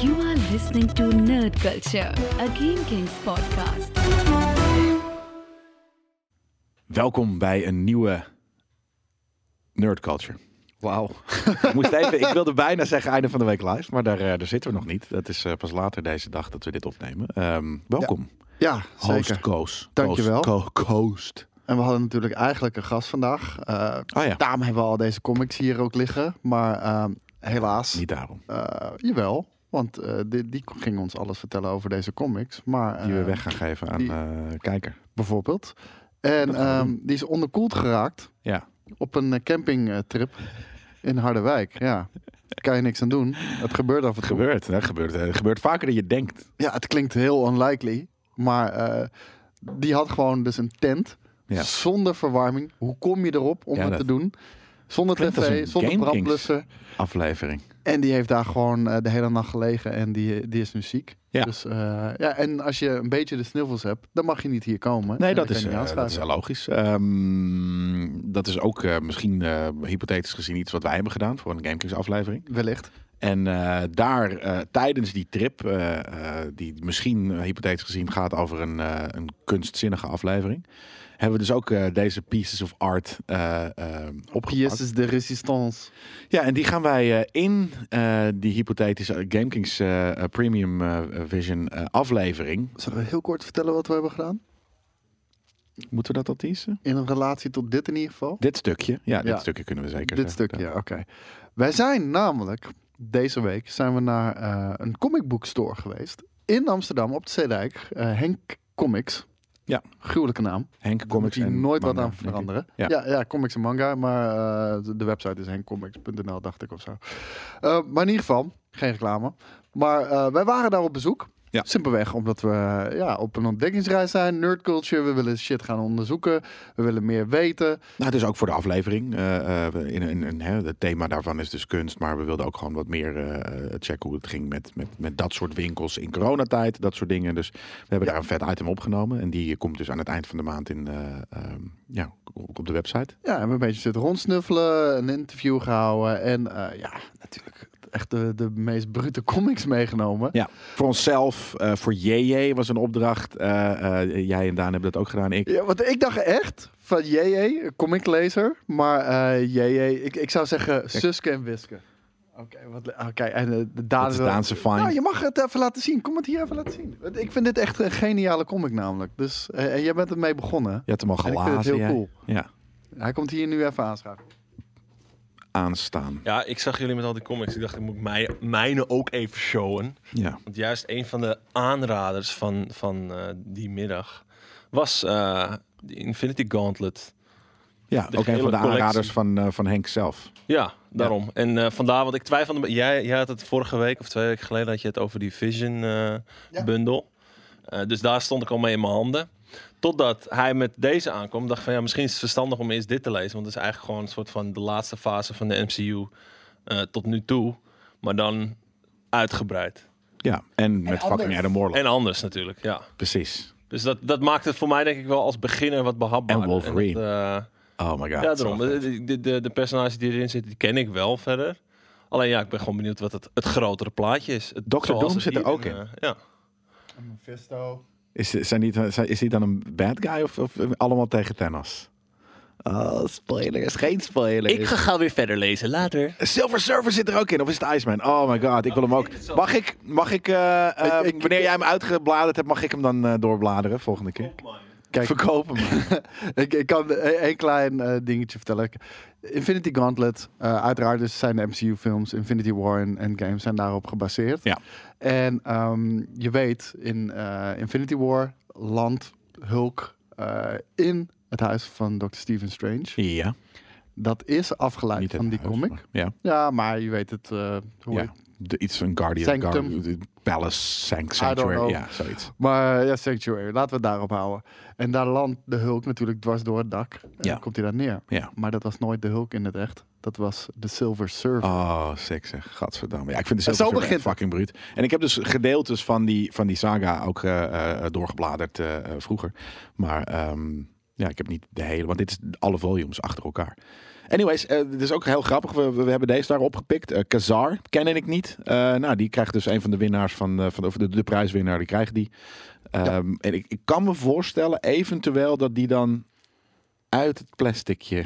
You are listening to Nerd Culture, a Game Kings podcast. Welkom bij een nieuwe Nerd Culture. Wauw. Ik, moest even, ik wilde bijna zeggen einde van de week live, maar daar, eh, daar zitten we nog niet. Dat is eh, pas later deze dag dat we dit opnemen. Ehm, welkom, Ja, host zeker. Koos. Dankjewel. Koos, Co- Coast. En we hadden natuurlijk eigenlijk een gast vandaag. Eh, Oh ja, Daarom hebben we al deze comics hier ook liggen. Maar ehm, helaas, niet daarom. eh, jawel. Want eh, die, die ging ons alles vertellen over deze comics. Maar, Die we eh, weg gaan geven aan die- eh kijker. Bijvoorbeeld. En ehm, die is onderkoeld geraakt Ja, op een campingtrip in Harderwijk. Ja, daar kan je niks aan doen. Het gebeurt af en het toe. gebeurt. Het gebeurt, het gebeurt vaker dan je denkt. Ja, het klinkt heel unlikely. Maar die had gewoon dus een tent. Ja. Zonder verwarming. Hoe kom je erop om Ja, het dat te doen? Zonder tv, zonder brandblusser. Aflevering. En die heeft daar gewoon eh, de hele nacht gelegen en die, die is nu ziek. Ja. Dus, eh, ja, en als je een beetje de sniffels hebt, dan mag je niet hier komen. Nee, En dat is, eh, dat is logisch. Ehm, dat is ook eh, misschien eh, hypothetisch gezien iets wat wij hebben gedaan voor een GameKings aflevering. Wellicht. En eh, daar eh, tijdens die trip, eh, eh, die misschien eh, hypothetisch gezien gaat over een, eh, een kunstzinnige aflevering, hebben we dus ook eh, deze pieces of art eh, opgepakt. Is de resistance. Ja, en die gaan wij eh, in die hypothetische GameKings Premium Vision aflevering. Zullen we heel kort vertellen wat we hebben gedaan? Moeten we dat al teasen? In een relatie tot dit in ieder geval. Dit stukje. Ja, dit Ja. stukje kunnen we zeker Dit stukje, ja, oké. Wij zijn namelijk deze week zijn we naar eh, een comic book store geweest in Amsterdam op de Zeedijk. Henk Comics. Ja. Gruwelijke naam. Henk Comics en nooit wat aan veranderen. Ja. Ja. Ja, comics en manga, maar eh, de- de website is henkcomics.nl, dacht ik of zo. Eh, maar in ieder geval, geen reclame. Maar eh, wij waren daar op bezoek. Ja. Simpelweg omdat we ja, op een ontdekkingsreis zijn, nerdculture. We willen shit gaan onderzoeken. We willen meer weten. Nou, dus ook voor de aflevering. eh, eh, in, in, in, hè, het thema daarvan is dus kunst. Maar we wilden ook gewoon wat meer eh, checken hoe het ging met, met, met dat soort winkels in coronatijd. Dat soort dingen. Dus we hebben daar een vet item opgenomen. En die komt dus aan het eind van de maand in, eh, ehm, ja, op de website. Ja, we hebben een beetje zitten rondsnuffelen, een interview gehouden. En ja, natuurlijk echt de, de meest brute comics meegenomen. Ja, voor onszelf, eh, voor JJ was een opdracht. Eh, eh, jij en Daan hebben dat ook gedaan. Ik. Ja, want ik dacht echt van JJ, comiclezer. Maar JJ, ik, ik zou zeggen Suske en Wiske. Oké, wat le- oké, en de Daan Daanse fine. Nou, je mag het even laten zien. Kom het hier even laten zien. Ik vind dit echt een geniale comic namelijk. Dus, en jij bent ermee begonnen. Je had hem al ik gelazen. vind het heel cool. Ja, Hij komt hier nu even aanschuiven. Aanstaan. Ja, ik zag jullie met al die comics. Ik dacht, ik moet mij, mijne ook even showen. Ja. Want juist een van de aanraders van, van eh, die middag was eh de Infinity Gauntlet. Ja, De ook een van de aanraders van, eh, van Henk zelf. Ja, daarom. En eh, vandaar, want ik twijfelde. Jij, jij had het vorige week of twee weken geleden had je het over die Vision eh Ja. bundle. Eh, dus daar stond ik al mee in mijn handen. Totdat hij met deze aankwam, dacht ik van ja, misschien is het verstandig om eerst dit te lezen. Want het is eigenlijk gewoon een soort van de laatste fase van de MCU eh, tot nu toe. Maar dan uitgebreid. Ja, en met fucking. Adam Warlock. En anders natuurlijk, ja. Precies. Dus dat, dat maakt het voor mij denk ik wel als beginner wat behapbaar. En Wolverine. ja, Oh my god. ja, daarom. De, de, de, de personages die erin zitten, die ken ik wel verder. Alleen ja, ik ben gewoon benieuwd wat het, het grotere plaatje is. Het, Dr. Doom zit er ook in. eh, ja. Mephisto. Is, zijn die, zijn- is hij dan een bad guy of, of allemaal tegen Thanos? Oh, spoilers. Geen spoilers. gauw weer verder lezen, later. Silver Surfer zit er ook in. Of is het Iceman? Oh my god, ik wil hem ook. Mag ik, mag ik, eh, eh, Ik- ik- wanneer jij hem uitgebladerd hebt, mag ik hem dan eh, doorbladeren volgende keer? Kijk, Verkopen ik, ik kan een, een klein eh, dingetje vertellen. Infinity Gauntlet, eh, uiteraard dus zijn de MCU-films, Infinity War en Endgame zijn daarop gebaseerd. Ja. En ehm, je weet, in eh, Infinity War landt Hulk in het huis van Dr. Stephen Strange. Ja. Dat is afgeleid van die huis, comic. maar- Ja. Ja, maar je weet het. hoe ja. De, iets van Guardian. Sanctum. Palace Sanct- Sanctuary. Ja, zoiets. Maar ja, Sanctuary, laten we het daarop houden. En daar landt de Hulk natuurlijk dwars door het dak. En Ja. dan komt hij daar neer. Ja. Maar dat was nooit de Hulk in het echt. Dat was de Silver Surfer. Oh, sick zeg. Gadverdamme. Ja, ik vind de Silver Surfer begint fucking bruut. En ik heb dus gedeeltes van die, van die saga ook eh, eh, doorgebladerd eh, eh, vroeger. Maar ehm, ja, ik heb niet de hele, want dit is alle volumes achter elkaar. Anyways, eh, het is ook heel grappig. We, we hebben deze daar opgepikt. Eh Kazar, ken ik niet. Eh, nou, die krijgt dus een van de winnaars van, van of de, de prijswinnaar, die krijgt die. Ehm, En ik, ik kan me voorstellen, eventueel, dat die dan uit het plasticje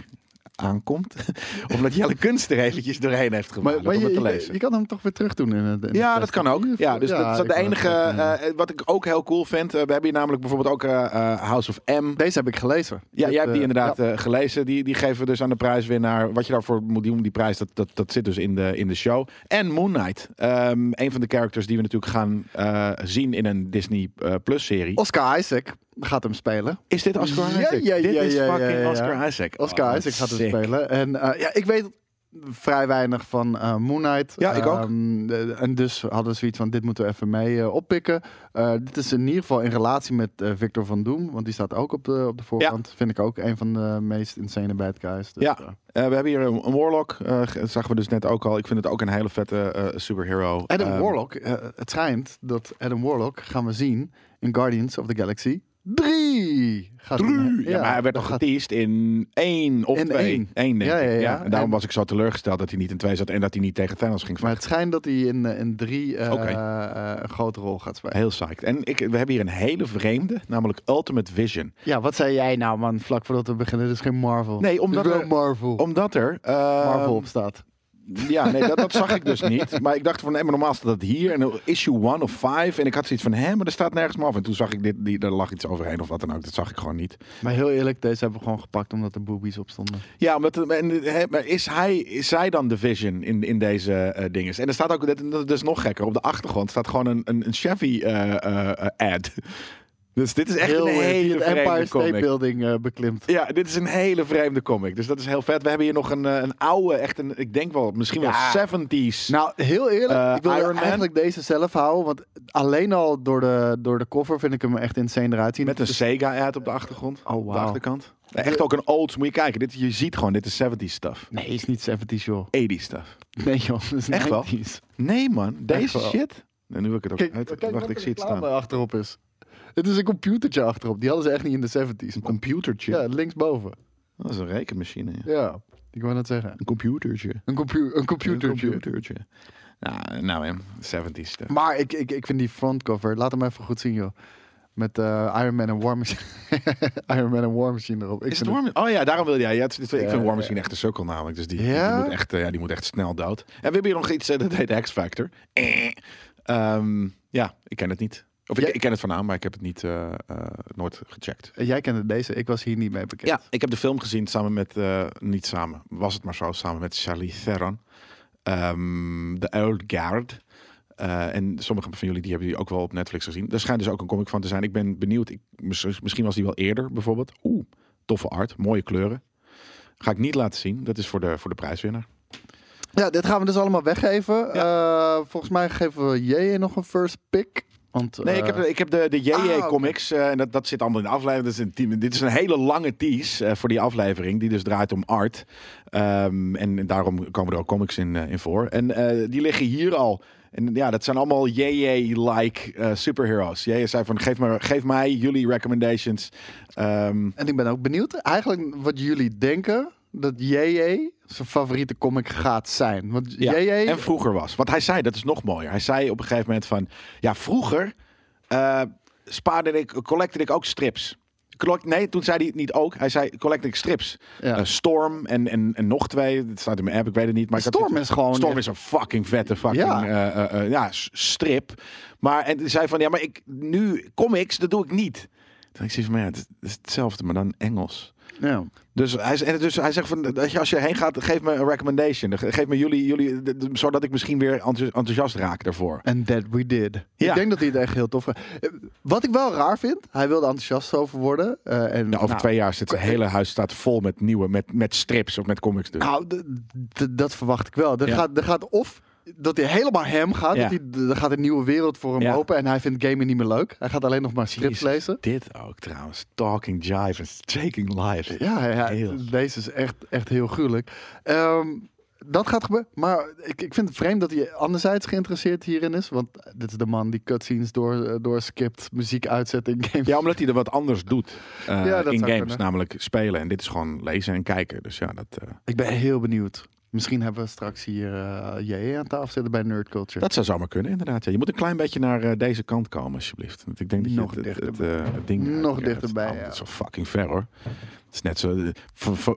aankomt. Omdat Jelle Kunst er eventjes doorheen heeft gemaakt Maar, maar om je, het te je, lezen. je kan hem toch weer terug doen in Ja, dat kan ook. Ja, dus dat is de enige. zeggen. eh, wat ik ook heel cool vind. eh, we hebben hier namelijk bijvoorbeeld ook eh, eh, House of M. Deze heb ik gelezen. Ja, jij hebt die eh, inderdaad ja. eh, gelezen. Die, die geven we dus aan de prijswinnaar. Wat je daarvoor moet doen, die prijs, dat, dat, dat zit dus in de, in de show. En Moon Knight. Ehm, een van de characters die we natuurlijk gaan eh, zien in een Disney eh, Plus serie. Oscar Isaac gaat hem spelen. Is dit Oscar Ja, Isaac? ja, dit ja, is ja, fucking ja, ja. Oscar Isaac. Oscar Oh, Isaac gaat hem spelen. En eh, ja, ik weet vrij weinig van eh Moon Knight. Ja, ik ook. Ehm, de- en dus hadden we zoiets van, dit moeten we even mee eh, oppikken. Dit is in ieder geval in relatie met Victor van Doom. Want die staat ook op de, op de voorkant. Vind ik ook een van de meest insane bad guys. Dus, Ja. we hebben hier een, een Warlock. zagen we dus net ook al. Ik vind het ook een hele vette superhero. Adam Ehm, Warlock, het schijnt dat Adam Warlock gaan we zien in Guardians of the Galaxy 3. Gaat Drie. Ja, maar hij werd nog gaat- geteased in één of In twee. één. Eén, denk Ja, ik. ja, ja. En daarom En- was ik zo teleurgesteld dat hij niet in twee zat en dat hij niet tegen Thanos ging Maar vechten. het schijnt dat hij in, eh, in drie eh, eh, een grote rol gaat spelen. Heel psyched. En ik, we hebben hier een hele vreemde, namelijk Ultimate Vision. Ja, wat zei jij nou, man, vlak voordat we beginnen? Dit is geen Marvel. Nee, omdat er- Marvel. Omdat er... Marvel op staat. Ja, nee, dat, dat zag ik dus niet. Maar ik dacht van, nee, maar normaal staat dat hier. En issue 1 of 5. En ik had zoiets van, hè, maar er staat nergens Marvel. En toen zag ik dit, die, er lag iets overheen of wat dan ook. Dat zag ik gewoon niet. Maar heel eerlijk, deze hebben we gewoon gepakt omdat er boobies op stonden. Ja, omdat, en, maar is, hij, is zij dan de Vision in, in deze eh dingen? En er staat ook, dat, dat is nog gekker, op de achtergrond staat gewoon een, een, een Chevy eh, eh, ad. Dus dit is echt heel een die hele het Empire vreemde State comic. Building eh, beklimt. Ja, dit is een hele vreemde comic. Dus dat is heel vet. We hebben hier nog een, eh, een oude, echt een, ik denk wel, misschien Ja. wel 70s. Nou, heel eerlijk, Eh, ik wil Iron Man? eigenlijk deze zelf houden. Want alleen al door de, door de cover vind ik hem echt insane eruit zien. Met een Dus- Sega-ad op de achtergrond. Oh, Op de achterkant. Echt ook een old, moet je kijken. Dit, je ziet gewoon, dit is 70s stuff. Nee, is niet 70s, joh. 80s stuff. Nee, joh. Dat is Echt wel? 90s. Nee man, deze shit. En nu wil ik het ook Kijk, uit. kijk Wacht, wat ik er zie het staan. achterop is. Het is een computertje achterop. Die hadden ze echt niet in de 70s. Een computertje. Ja, linksboven. Dat is een rekenmachine. Ja. Ja, ik wou net zeggen. Een computertje. Een, compu een computertje. Een computertje. Nou, nou ja, 70s stuff. Maar ik, ik, ik vind die frontcover, laat hem even goed zien, joh. Met eh, Iron Man en War Machine. Iron Man en War Machine erop. Ik Is het War Machine? Oh ja, daarom wil jij. Ja, het is- ik Ja, vind War. Machine echt een sukkel namelijk. Dus die, die, moet echt, eh, ja, die moet echt snel dood. En we hebben hier nog iets, eh, dat heet X Factor. Eh. Ehm, ja, ik ken het niet. Of ik, ken het van naam, maar ik heb het niet, eh, eh, nooit gecheckt. En Jij kende deze, ik was hier niet mee bekend. Ja, ik heb de film gezien samen met, eh, niet samen, was het maar zo, samen met Charlie Theron. Ehm The Old Guard. Eh, en sommige van jullie die hebben die ook wel op Netflix gezien. Er schijnt dus ook een comic van te zijn. Ik ben benieuwd. Ik, mis- misschien was die wel eerder bijvoorbeeld. Oeh, toffe art, mooie kleuren. Ga ik niet laten zien. Dat is voor de, voor de prijswinnaar. Ja, dit gaan we dus allemaal weggeven. Eh, volgens mij geven we JJ nog een first pick. Want, Nee, ik eh, heb, ik heb de, de JJ ah, comics. eh, en dat, dat zit allemaal in de aflevering. Dat is een, team- dit is een hele lange tease eh, voor die aflevering. Die dus draait om art. Ehm, en daarom komen er ook comics in, eh, in voor. En eh, die liggen hier al. En ja, dat zijn allemaal JJ-like eh superheroes. JJ zei van, geef, me, geef mij jullie recommendations. Ehm, En ik ben ook benieuwd eigenlijk wat jullie denken dat JJ zijn favoriete comic gaat zijn. Want ja. JJ... En vroeger was. Wat hij zei, dat is nog mooier. Hij zei op een gegeven moment van... Ja, vroeger eh, spaarde ik, collecte ik ook strips. Collect- Nee, toen zei hij het niet ook. Hij zei, collecte ik strips. Ja. Eh, Storm en, en, en nog twee. Dat staat in mijn app, ik weet het niet. Maar had Storm is gewoon Storm is een fucking vette fucking Ja. ja. ja, strip. Maar en hij zei van, ja, maar ik nu comics, dat doe ik niet. Toen ik zie van, ja, het is hetzelfde, maar dan Engels. Ja. Dus hij, dus hij zegt van, als je heen gaat, geef me een recommendation. Geef me jullie, jullie zodat ik misschien weer enthousi- enthousiast raak daarvoor. And that we did. Ja. Ik denk dat hij het echt heel tof. Eh, Wat ik wel raar vind, hij wilde enthousiast over worden. eh, en, Nou, over nou, twee jaar zit zijn hele huis staat vol met nieuwe, met, met strips of met comics. Dus. Nou, dat verwacht ik wel. Er, Ja. gaat, er gaat of dat hij helemaal hem gaat. Ja. Dat hij, er gaat een nieuwe wereld voor hem Ja. open. En hij vindt gamen niet meer leuk. Hij gaat alleen nog maar Jezus, lezen. Dit ook trouwens. Talking Jive and Taking Live. Ja, ja Heel. deze is echt, echt heel gruwelijk. Ehm, dat gaat gebeuren. Maar ik, ik vind het vreemd dat hij anderzijds geïnteresseerd hierin is. Want dit is de man die cutscenes door, eh, doorskipt, muziek uitzet in games. Ja, omdat hij er wat anders doet eh, Ja, in games, kunnen. namelijk spelen. En dit is gewoon lezen en kijken. Dus ja, dat, eh, Ik ben heel benieuwd. Misschien hebben we straks hier eh JE aan tafel zitten bij Nerd Culture. dat zou zomaar kunnen, inderdaad. Ja. Je moet een klein beetje naar eh, deze kant komen, alsjeblieft. Want ik denk dat je Nog het, dichterbij. eh, het ding... Nog dichterbij, Het, ja. het is wel fucking ver, hoor. Het is net zo...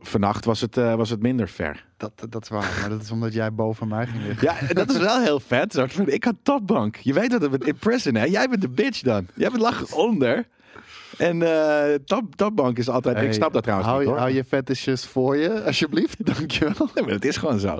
vannacht was het, was het minder ver. Dat, dat is waar. Maar dat is omdat jij boven mij ging liggen. Ja, dat is wel heel vet. Ik had topbank. Je weet dat het in prison, hè? Jij bent de bitch dan. Jij bent lag onder. En eh top, topbank is altijd... ik snap dat trouwens hou, niet, hoor. hou je fetishes voor je, alsjeblieft. Dankjewel. Nee, maar het is gewoon zo.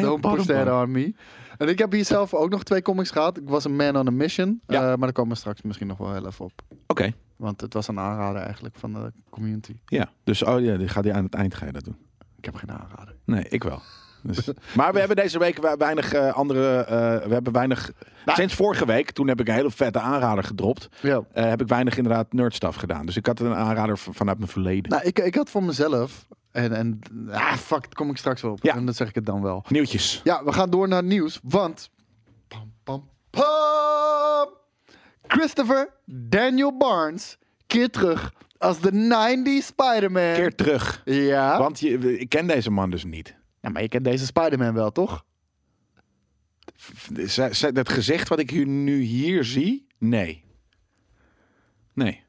Don't push that on me. En ik heb hier zelf ook nog twee comics gehad. Ik was een man on a mission. Ja. Eh, maar daar komen we straks misschien nog wel heel even op. Oké, Want het was een aanrader eigenlijk van de community. ja. Dus oh ja, die gaat hij aan het eind ga je dat doen. Ik heb geen aanrader. Nee, ik wel. Dus, maar we hebben deze week we- weinig eh, andere. eh, we hebben weinig. Nou. sinds vorige week, toen heb ik een hele vette aanrader gedropt. Ja. eh, heb ik weinig inderdaad nerdstuff gedaan. Dus ik had een aanrader vanuit mijn verleden. Nou, ik, ik had voor mezelf. En, en ah, fuck, daar kom ik straks wel op. Ja. En dan zeg ik het dan wel. Nieuwtjes. Ja, we gaan door naar nieuws. Want. Pam, pam, pam. Christopher Daniel Barnes keert terug als de 90s Spider-Man. Keer terug. Ja. Want je, ik ken deze man dus niet. Ja. Maar je kent deze Spider-Man wel, toch? Dat gezicht wat ik nu hier zie, nee. Nee.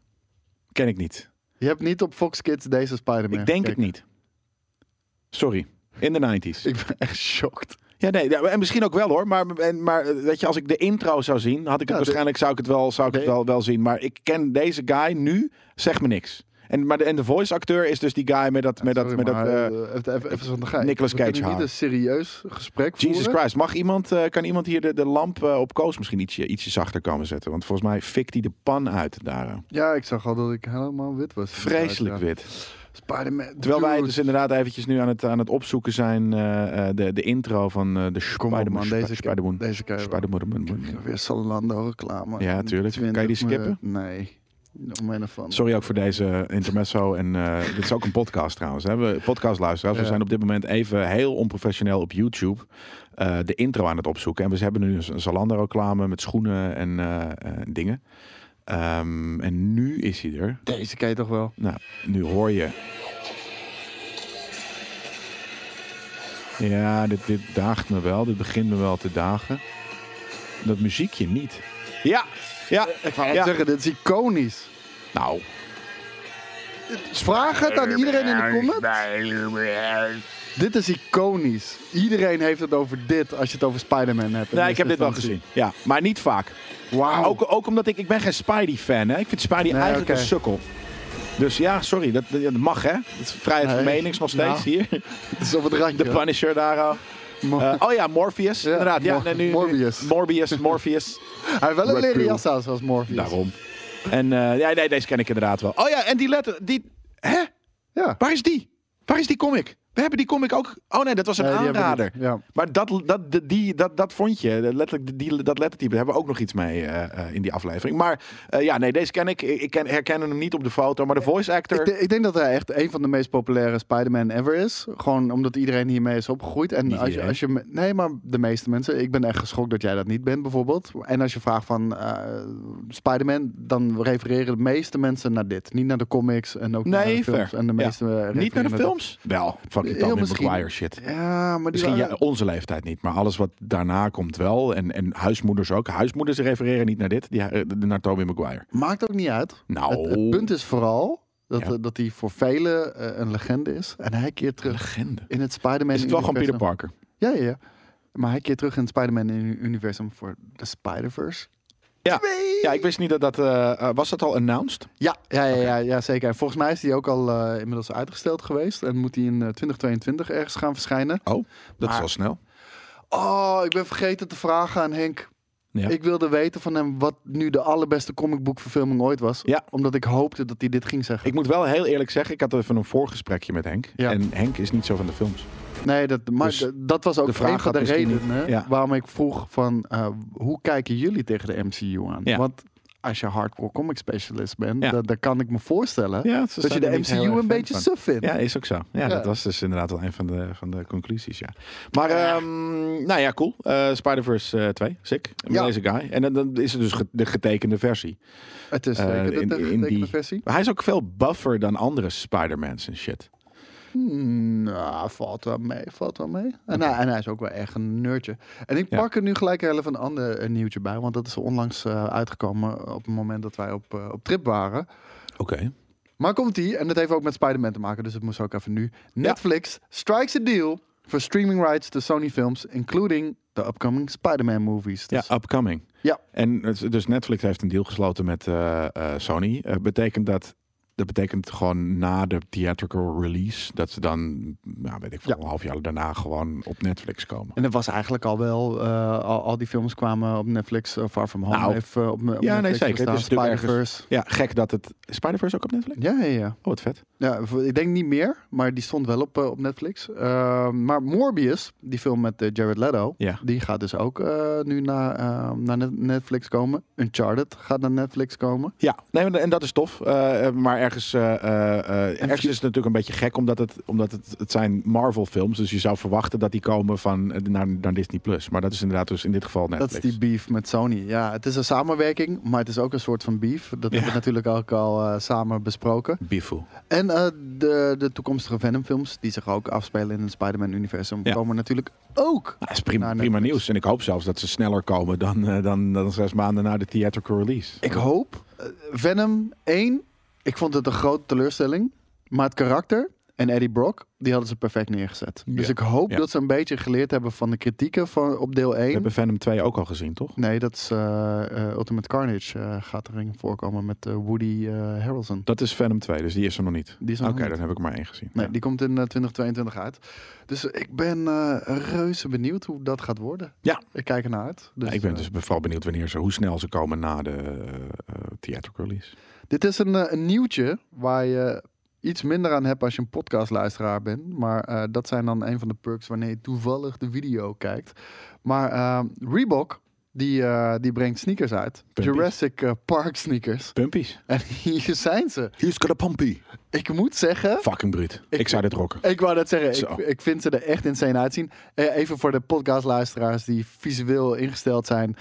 Ken ik niet. Je hebt niet op Fox Kids deze Spider-Man Ik denk het niet. Sorry. In de 90s. Ik ben echt shocked. Ja, nee, ja, en misschien ook wel hoor. Maar, en, maar eh, weet je, als ik de intro zou zien, had ik het Ja, de- waarschijnlijk zou ik het wel, zou ik het wel, wel zien. Maar ik ken deze guy nu, zeg me niks. En, maar de, en de voice acteur is dus die guy met dat, met dat, met dat eh, eh, even, even, even zonder gein. Nicolas We Cage kunnen niet een serieus gesprek Jesus voeren. Christ. Mag iemand, eh, kan iemand hier de, de lamp op Koos misschien ietsje, ietsje zachter komen zetten? Want volgens mij fikt hij de pan uit daar. Ja, ik zag al dat ik helemaal wit was. Vreselijk Ja. wit. Terwijl wij dus inderdaad eventjes nu aan het, aan het opzoeken zijn, de, de intro van eh, de Spider-Man. man, deze, Spider-Man. deze wel. Spider-Man. Weer Zalando reclame. Ja, tuurlijk. Kan je die 20 skippen? Nee. Om een of andere. Sorry ook voor deze intermezzo. En eh, dit is ook een podcast trouwens. Hè? We podcastluisteraars. We Ja. zijn op dit moment even heel onprofessioneel op YouTube eh, de intro aan het opzoeken. En we hebben nu een Zalando reclame met schoenen en eh, eh, dingen. Ehm, en nu is hij er. Deze ken je toch wel? Nou, nu hoor je. Ja, dit, dit daagt me wel. Dit begint me wel te dagen. Dat muziekje niet. Ja, ja. Ik wou net ja. zeggen, dit is iconisch. Nou, Vraag het aan iedereen in de comments. Dit is iconisch. Iedereen heeft het over dit als je het over Spider-Man hebt. nee, ik heb dit wel gezien. Ja, maar niet vaak. Wauw. Ook, ook omdat ik, ik ben geen Spidey-fan. Hè? Ik vind Spidey Nee, eigenlijk een sukkel. Dus ja, sorry, dat, dat mag hè. Dat is vrijheid van menings nog steeds Nou, hier. Het is op het randje. De Punisher daar al. Eh, oh ja, Morpheus. Ja, inderdaad. Ja, Mor- nee, nu, nu- Morbius. Morpheus. Hij heeft wel een leren jas aan, zoals Morpheus. Daarom. En eh, ja, nee, deze ken ik inderdaad wel. Oh ja, en die letter, die... Hè? Ja. Waar is die? Waar is die comic? We hebben die comic ook... Oh nee, dat was een Nee, aanrader. Ja. Maar dat, dat, die, dat, dat vond je, letterlijk die, dat lettertype, hebben we ook nog iets mee eh, eh, in die aflevering. Maar eh, ja, nee, deze ken ik. Ik ken, herken hem niet op de foto, maar de voice actor... Ik, ik denk dat hij echt een van de meest populaire Spider-Man ever is. Gewoon omdat iedereen hiermee is opgegroeid. En als je, als je, nee, maar de meeste mensen. Ik ben echt geschokt dat jij dat niet bent, bijvoorbeeld. En als je vraagt van eh Spider-Man, dan refereren de meeste mensen naar dit. Niet naar de comics en ook niet naar Nee, de films. En de meeste niet naar de films? Wel, fucking Tobey. Maguire shit. Ja, maar Misschien ja, onze leeftijd niet, maar alles wat daarna komt wel. En, en huismoeders ook. Huismoeders refereren niet naar dit, die, eh, naar Tobey Maguire. maakt ook niet uit. Nou, Het, het punt is vooral dat, Ja. eh, dat hij voor velen eh, een legende is. En hij keert terug legende. in het Spider-Man Is het wel gewoon Peter universum. Parker? Ja, ja, ja. Maar hij keert terug in het Spider-Man-universum voor de Spider-Verse. Ja. Twee. Ja, ik wist niet dat dat... eh, eh, was dat al announced? Ja, ja, ja, ja, ja, zeker. En volgens mij is die ook al eh, inmiddels uitgesteld geweest. En moet die in eh, 2022 ergens gaan verschijnen. Oh, dat is al snel. Oh, ik ben vergeten te vragen aan Henk. Ja. Ik wilde weten van hem wat nu de allerbeste comicboekverfilming ooit was. Ja. Omdat ik hoopte dat hij dit ging zeggen. Ik moet wel heel eerlijk zeggen, ik had even een voorgesprekje met Henk. Ja. En Henk is niet zo van de films. Nee, dat, maar Dus dat was ook de vraag een van de redenen ja. waarom ik vroeg van... eh, hoe kijken jullie tegen de MCU aan? Ja. Want als je hardcore comic specialist bent, Ja. dan, dan kan ik me voorstellen dat je de MCU een beetje van. suf vindt. Ja, is ook zo. Ja, dat was dus inderdaad wel een van de, van de conclusies, ja. Maar, ehm, nou ja, cool. Eh Spider-Verse eh, 2, sick. Met Ja. deze guy. En dan, is het dus de getekende versie. Het is Eh, de, in- de in getekende die- versie. Maar hij is ook veel buffer dan andere Spider-Mans en shit. Hmm, nou, valt wel mee, valt wel mee. En, hij, en hij is ook wel echt een nerdje. En ik Ja. pak er nu gelijk heel even een ander eh, nieuwtje bij, want dat is onlangs eh, uitgekomen op het moment dat wij op, eh, op trip waren. Oké. Maar komt die, en dat heeft ook met Spider-Man te maken, dus het moest ook even nu. Netflix strikes a deal for streaming rights to Sony films, including the upcoming Spider-Man movies. Dus, Ja, upcoming. Ja. En dus Netflix heeft een deal gesloten met eh, Sony. Betekent dat, dat betekent gewoon na de theatrical release, dat ze dan, nou, weet ik veel, Ja. een half jaar daarna gewoon op Netflix komen. En dat was eigenlijk al wel, eh, al, al die films kwamen op Netflix. eh, Far From Home Nou, eh, op, op ja, nee, zeker. Het is gestaan. natuurlijk Spider-Verse. Ja, gek dat het... Spider-Verse ook op Netflix? Ja, ja, ja. Oh, wat vet. Ja, ik denk niet meer, maar die stond wel op, op Netflix. Uh, maar Morbius, die film met Jared Leto, Ja. die gaat dus ook nu naar, eh, naar Net- Netflix komen. Uncharted gaat naar Netflix komen. Ja, nee, en dat is tof. Maar ergens, ergens is het natuurlijk een beetje gek, omdat het, omdat het, het zijn Marvel-films. Dus je zou verwachten dat die komen van, naar, naar Disney+. Plus. Maar dat is inderdaad dus in dit geval Netflix. Dat is die beef met Sony. Ja, het is een samenwerking, maar het is ook een soort van beef. Dat hebben we natuurlijk ook al samen besproken. Bifu. En de, de toekomstige Venom-films, die zich ook afspelen in het Spider-Man-universum, Ja. komen natuurlijk ook. Dat is prima, prima nieuws. En ik hoop zelfs dat ze sneller komen dan, dan, dan zes maanden na de theatrical release. Ik hoop. Venom 1, ik vond het een grote teleurstelling. Maar het karakter en Eddie Brock, die hadden ze perfect neergezet. Dus ik hoop dat ze een beetje geleerd hebben van de kritieken van, op deel We 1. hebben Venom 2 ook al gezien, toch? Nee, dat is eh, eh, Ultimate Carnage eh, gaat erin voorkomen met Woody Harrelson. Dat is Venom 2, dus die is er nog niet. Die is Oké, niet. dan heb ik maar één gezien. Nee, Ja. die komt in eh, 2022 uit. Dus ik ben reuze benieuwd hoe dat gaat worden. Ja. Ik kijk ernaar uit. Dus, Ja, ik ben dus vooral benieuwd wanneer ze, hoe snel ze komen na de theatrical release. Dit is een, een nieuwtje waar je iets minder aan hebt als je een podcastluisteraar bent. Maar eh, dat zijn dan een van de perks wanneer je toevallig de video kijkt. Maar eh, Reebok, die, eh, die brengt sneakers uit. Pumpies. Jurassic eh, Park sneakers. Pumpies. En hier zijn ze. He's got a pumpy. Ik moet zeggen... Fucking bruut. Ik, Ik- zou dit rocken. Ik wou net zeggen, ik, ik vind ze er echt insane uitzien. Eh, even voor de podcastluisteraars die visueel ingesteld zijn.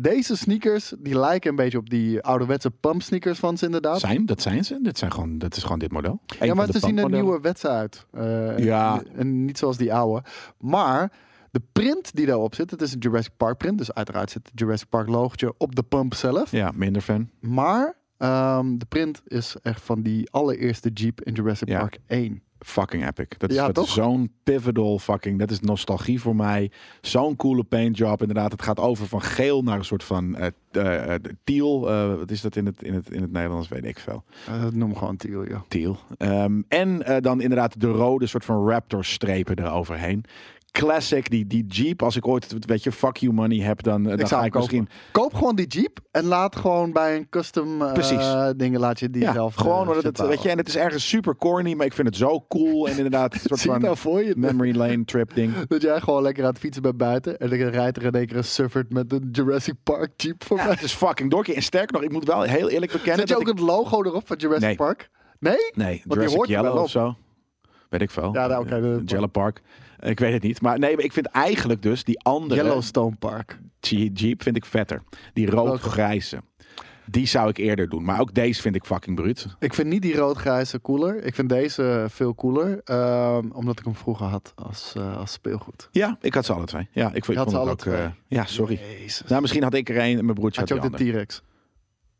Deze sneakers, die lijken een beetje op die ouderwetse pump sneakers van ze inderdaad. Zijn, dat zijn ze. Dit zijn gewoon, dat is gewoon dit model. Eén ja, maar ze zien er nieuwe wetse uit. Ja. En niet zoals die oude. Maar de print die daarop zit, het is een Jurassic Park print. Dus uiteraard zit het Jurassic Park logotje op de pump zelf. Ja, minder fan. Maar ehm, de print is echt van die allereerste Jeep in Jurassic Ja. Park 1. Fucking epic. Dat is, Ja, dat is toch? zo'n pivotal fucking... Dat is nostalgie voor mij. Zo'n coole paintjob. Inderdaad, het gaat over van geel naar een soort van eh eh, eh, teal. Eh, wat is dat in het, in, het, in het Nederlands? Weet ik veel. Eh, noem gewoon Tiel, ja. Teal. Ehm, en eh, dan inderdaad de rode soort van Raptor-strepen eroverheen. Classic, die, die Jeep. Als ik ooit, weet je, fuck you money heb, dan, eh, Ik dan zou ga ik kopen. misschien... Koop gewoon die Jeep en laat gewoon bij een custom eh, Precies. dingen laat je die Ja, zelf. gewoon het, bouwen. weet je, en het is ergens super corny, maar ik vind het zo cool. En inderdaad, een soort van nou voor je memory lane trip ding. dat jij gewoon lekker aan het fietsen bent buiten en dan rijdt er in één keer een Suffert met een Jurassic Park Jeep Ja, voorbij. het is fucking dorky. En sterker nog, ik moet wel heel eerlijk bekennen Zet je ook ik... het logo erop van Jurassic Nee. Park? Nee? Nee, die Jurassic hoort Yellow of zo. Weet ik veel. Ja, nou, oké, Jello Park. Ik weet het niet. Maar nee, ik vind eigenlijk dus die andere Yellowstone Park. Je- Jeep vind ik vetter. Die rood-grijze. Die zou ik eerder doen. Maar ook deze vind ik fucking bruut. Ik vind niet die rood-grijze cooler. Ik vind deze veel cooler. ehm, omdat ik hem vroeger had als, eh, als speelgoed. Ja, ik had ze alle twee. Ja, ik, vond- ik had vond ze het alle ook... eh, ja, sorry. Jezus. Nou, misschien had ik er één en mijn broertje had had, je ook de. T-Rex?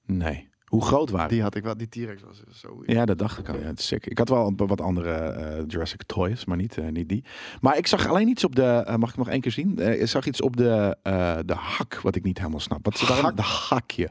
Nee. Hoe groot waren Die had ik wel. Die T-Rex was zo... Ja, dat dacht ik al. Ja, het is sick. Ik had wel wat andere eh, Jurassic toys, maar niet, eh, niet die. Maar ik zag alleen iets op de. eh, mag ik nog één keer zien? Ik zag iets op de, de hak, wat ik niet helemaal snap. Wat is Hak? de hakje.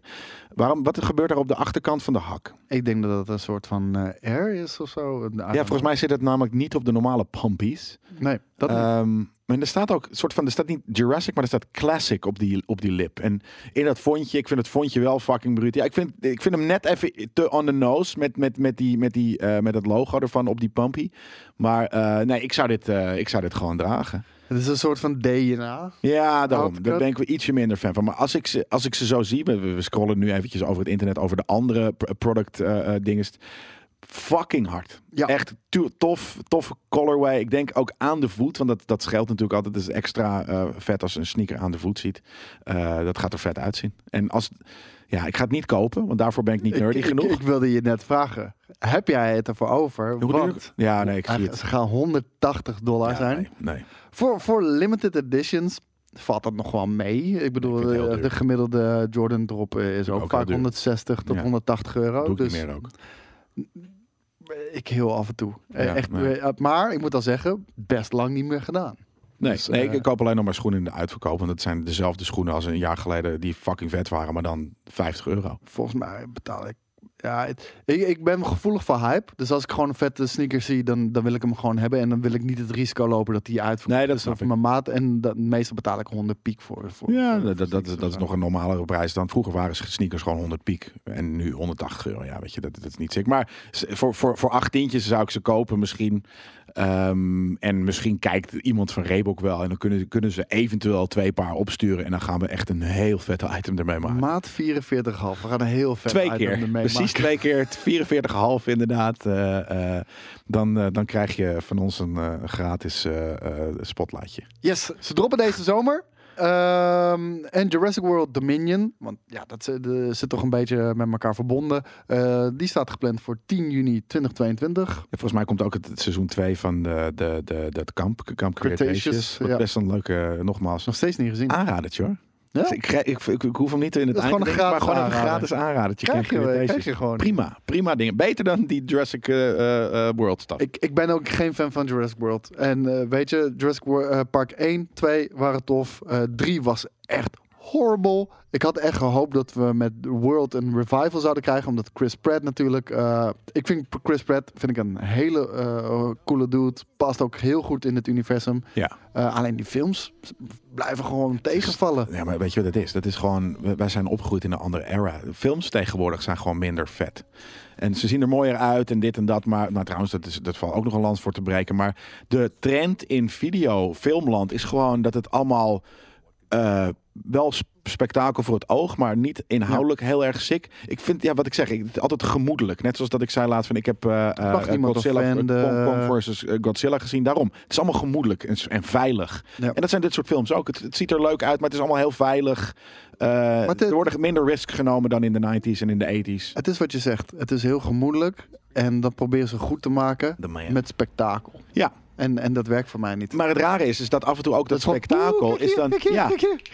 Waarom, wat gebeurt er op de achterkant van de hak? Ik denk dat het een soort van eh air is of zo. Ja, volgens mij zit het namelijk niet op de normale pumpies. Nee, dat niet. Ehm, Maar er staat ook een soort van, er staat niet Jurassic, maar er staat Classic op die, op die lip. En in dat fontje, ik vind het fontje wel fucking bruut. Ja, ik vind, ik vind hem net even te on the nose met, met, met, die, met, die, eh, met het logo ervan op die pumpy. Maar eh, nee, ik zou, dit, ik zou dit gewoon dragen. Het is een soort van DNA. Ja, daarom. Daar ben ik wel ietsje minder fan van. Maar als ik ze, als ik ze zo zie, we, we scrollen nu eventjes over het internet over de andere pr- product eh eh, dingen. Fucking hard. Ja. Echt to- tof, toffe colorway. Ik denk ook aan de voet, want dat, dat scheelt natuurlijk altijd. Het is extra eh, vet als een sneaker aan de voet ziet. Eh, dat gaat er vet uitzien. En als, ja, ik ga het niet kopen, want daarvoor ben ik niet nerdy ik, genoeg. Ik, ik wilde je net vragen. Heb jij het ervoor over? Hoe? Want Ja, nee, ik zie het. ze gaan 180 dollar Ja, zijn. nee, nee. Voor, voor limited editions valt dat nog wel mee. Ik bedoel, Ik eh, de gemiddelde Jordan drop eh, is ook, vaak duur. 160 tot Ja. 180 euro. Doe ik dus meer ook. ik heel af en toe. Eh, Ja, Echt, eh, maar ik moet al zeggen, best lang niet meer gedaan. Nee, Dus, nee eh, ik koop alleen nog maar schoenen in de uitverkoop. Want het zijn dezelfde schoenen als een jaar geleden die fucking vet waren, maar dan 50 euro. Volgens mij betaal ik. Ja, het- ik, ik ben gevoelig voor hype. Dus als ik gewoon een vette sneaker zie, dan, dan wil ik hem gewoon hebben. En dan wil ik niet het risico lopen dat die uitverkoopt. Nee, dat is mijn maat. En dat, meestal betaal ik 100 piek voor. voor Ja, voor- dat, dat, is, dat is nog een normalere prijs dan. Vroeger waren sneakers gewoon 100 piek. En nu 180 euro. Ja, weet je, dat, dat is niet sick. Maar voor, voor, voor acht tientjes zou ik ze kopen misschien. Ehm, en misschien kijkt iemand van Reebok wel. En dan kunnen, kunnen ze eventueel twee paar opsturen. En dan gaan we echt een heel vette item ermee maken. Maat 44,5. We gaan een heel vet Twee item keer. ermee Precies twee keer. 44,5 inderdaad. Eh, eh, dan, eh, dan krijg je van ons een gratis eh, eh, spotlightje. Yes, ze droppen deze zomer. Ehm, en Jurassic World Dominion, want ja, dat zit, toch een beetje met elkaar verbonden. Eh, die staat gepland voor 10 juni 2022. Ja, volgens mij komt ook het, het seizoen 2 van de, de, de, dat kamp, kamp Cretaceous, Cretaceous. Wat ja. Best een leuke, nogmaals, Nog steeds niet gezien. aanradertje hoor. Ja? Dus ik, ik, ik, ik hoef hem niet in het Dat is eind te maar gewoon een gratis aanradertje. Krijg je, krijg je gewoon. Prima, prima dingen. Beter dan die Jurassic eh, eh, World stuff. Ik, ik ben ook geen fan van Jurassic World. En eh, weet je, Jurassic World, Park 1, 2 waren tof. Eh 3 was echt horrible. Ik had echt gehoopt dat we met World een revival zouden krijgen. Omdat Chris Pratt natuurlijk... eh, ik vind Chris Pratt vind ik een hele eh, coole dude. Past ook heel goed in het universum. ja. Eh, alleen die films blijven gewoon tegenvallen. ja, maar weet je wat het is? Dat is gewoon, wij- zijn opgegroeid in een andere era. Films tegenwoordig zijn gewoon minder vet. En ze zien er mooier uit en dit en dat. Maar nou, trouwens, dat, is, dat valt ook nog een lans voor te breken. Maar de trend in video, filmland, is gewoon dat het allemaal wel sp- spektakel voor het oog, maar niet inhoudelijk heel erg sick. Ik vind, ja, wat ik zeg, ik, altijd gemoedelijk. Net zoals dat ik zei laatst van, ik heb eh eh, niemand Godzilla, offenden. Kong, Kong versus eh, Godzilla gezien. Daarom, het is allemaal gemoedelijk en, en veilig. Ja. En dat zijn dit soort films ook. Het, het ziet er leuk uit, maar het is allemaal heel veilig. Eh, er worden minder risks genomen dan in de 90s en in de 80s. Het is wat je zegt. Het is heel gemoedelijk. En dat proberen ze goed te maken met spektakel. Ja, En, en dat werkt voor mij niet. maar het rare is, is dat af en toe ook dat, spektakel is dan... hier, ja,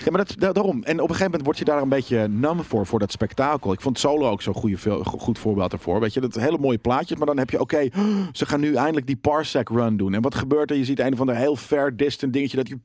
maar dat, da- daarom. En op een gegeven moment word je daar een beetje nam voor, voor dat spektakel. Ik vond Solo ook zo'n goed voorbeeld ervoor. Weet je, dat hele mooie plaatjes, maar dan heb je, oké, ze gaan nu eindelijk die parsec run doen. En wat gebeurt er? Je ziet een of ander heel fair distant dingetje dat je...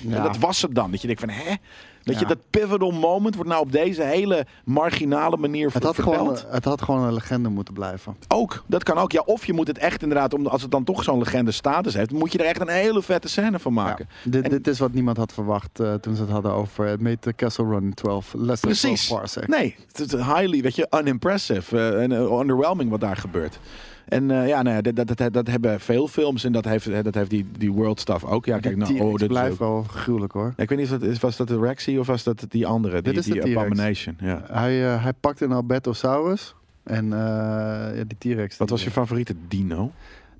Ja. En dat was het dan. Dat je denkt van, hè? Weet je, dat pivotal moment wordt nou op deze hele marginale manier Het had, verteld. gewoon, het had gewoon een legende moeten blijven. Ook, dat kan ook. Ja, of je moet het echt inderdaad, om- als het dan toch zo'n legende status heeft, moet je er echt een hele vette scène van maken. Ja. Dit, En- dit is wat niemand had verwacht eh, toen ze het hadden over het Meet the Castle Run in 12. Less than Precies. 12 parsec. Nee, het is highly, weet je, unimpressive eh, en eh, underwhelming wat daar gebeurt. En eh, ja, nou ja, dat, dat, dat, dat hebben veel films en dat heeft, dat heeft die, die world stuff ook. Ja, kijk, nou, oh, is blijft wel gruwelijk hoor. Ja, ik weet niet, of dat, was dat de Rexy of was dat die andere? Die, Dit is de die T-Rex. Abomination, ja. Hij, eh, hij pakt een Albertosaurus. En eh, ja, die T-Rex. Wat was je favoriete dino?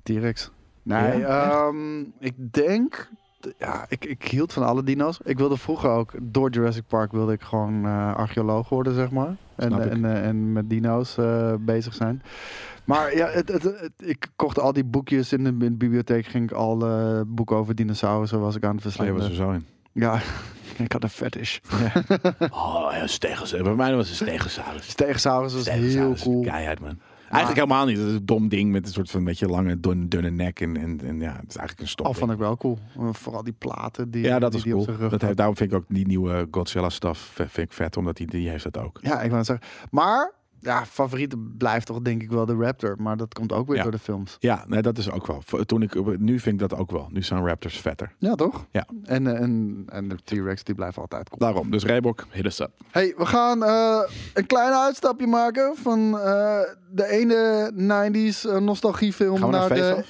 T-Rex. Nee, ehm, ik denk... Ja, ik, ik hield van alle dino's. Ik wilde vroeger ook, door Jurassic Park wilde ik gewoon eh, archeoloog worden, zeg maar. En, en, eh, en met dino's eh, bezig zijn. Maar ja, het, het, het- ik kocht al die boekjes in de, in de bibliotheek. Ging ik al eh, boeken over dinosaurussen was ik aan het Oh, je verslinden. was er zo in. Ja, ik had een fetish. Oh, ja, stegosaurus. Bij mij was een stegosaurus. Stegosaurus was heel cool. Keihard, man. Eigenlijk helemaal niet. Dat is een dom ding met een soort van beetje lange, dun- dunne nek. En, en, en ja, het is eigenlijk een stop. Al vond ik wel cool. Vooral die platen die, ja, dat is cool. Dat heeft, daarom vind ik ook die nieuwe Godzilla stuff ve- vind ik vet, omdat die, die heeft dat ook. Ja, ik wou zeggen. Maar ja, favoriete blijft toch denk ik wel de Raptor. Maar dat komt ook weer Ja. door de films. Ja, nee, dat is ook wel. Toen ik, nu vind ik dat ook wel. Nu zijn Raptors vetter. Ja, toch? Ja. En, eh, en, en de T-Rex die blijft altijd cool. Daarom. Dus Reebok, hit us up. Hey, we gaan eh, een klein uitstapje maken van eh, de ene 90s eh, nostalgiefilm naar naar de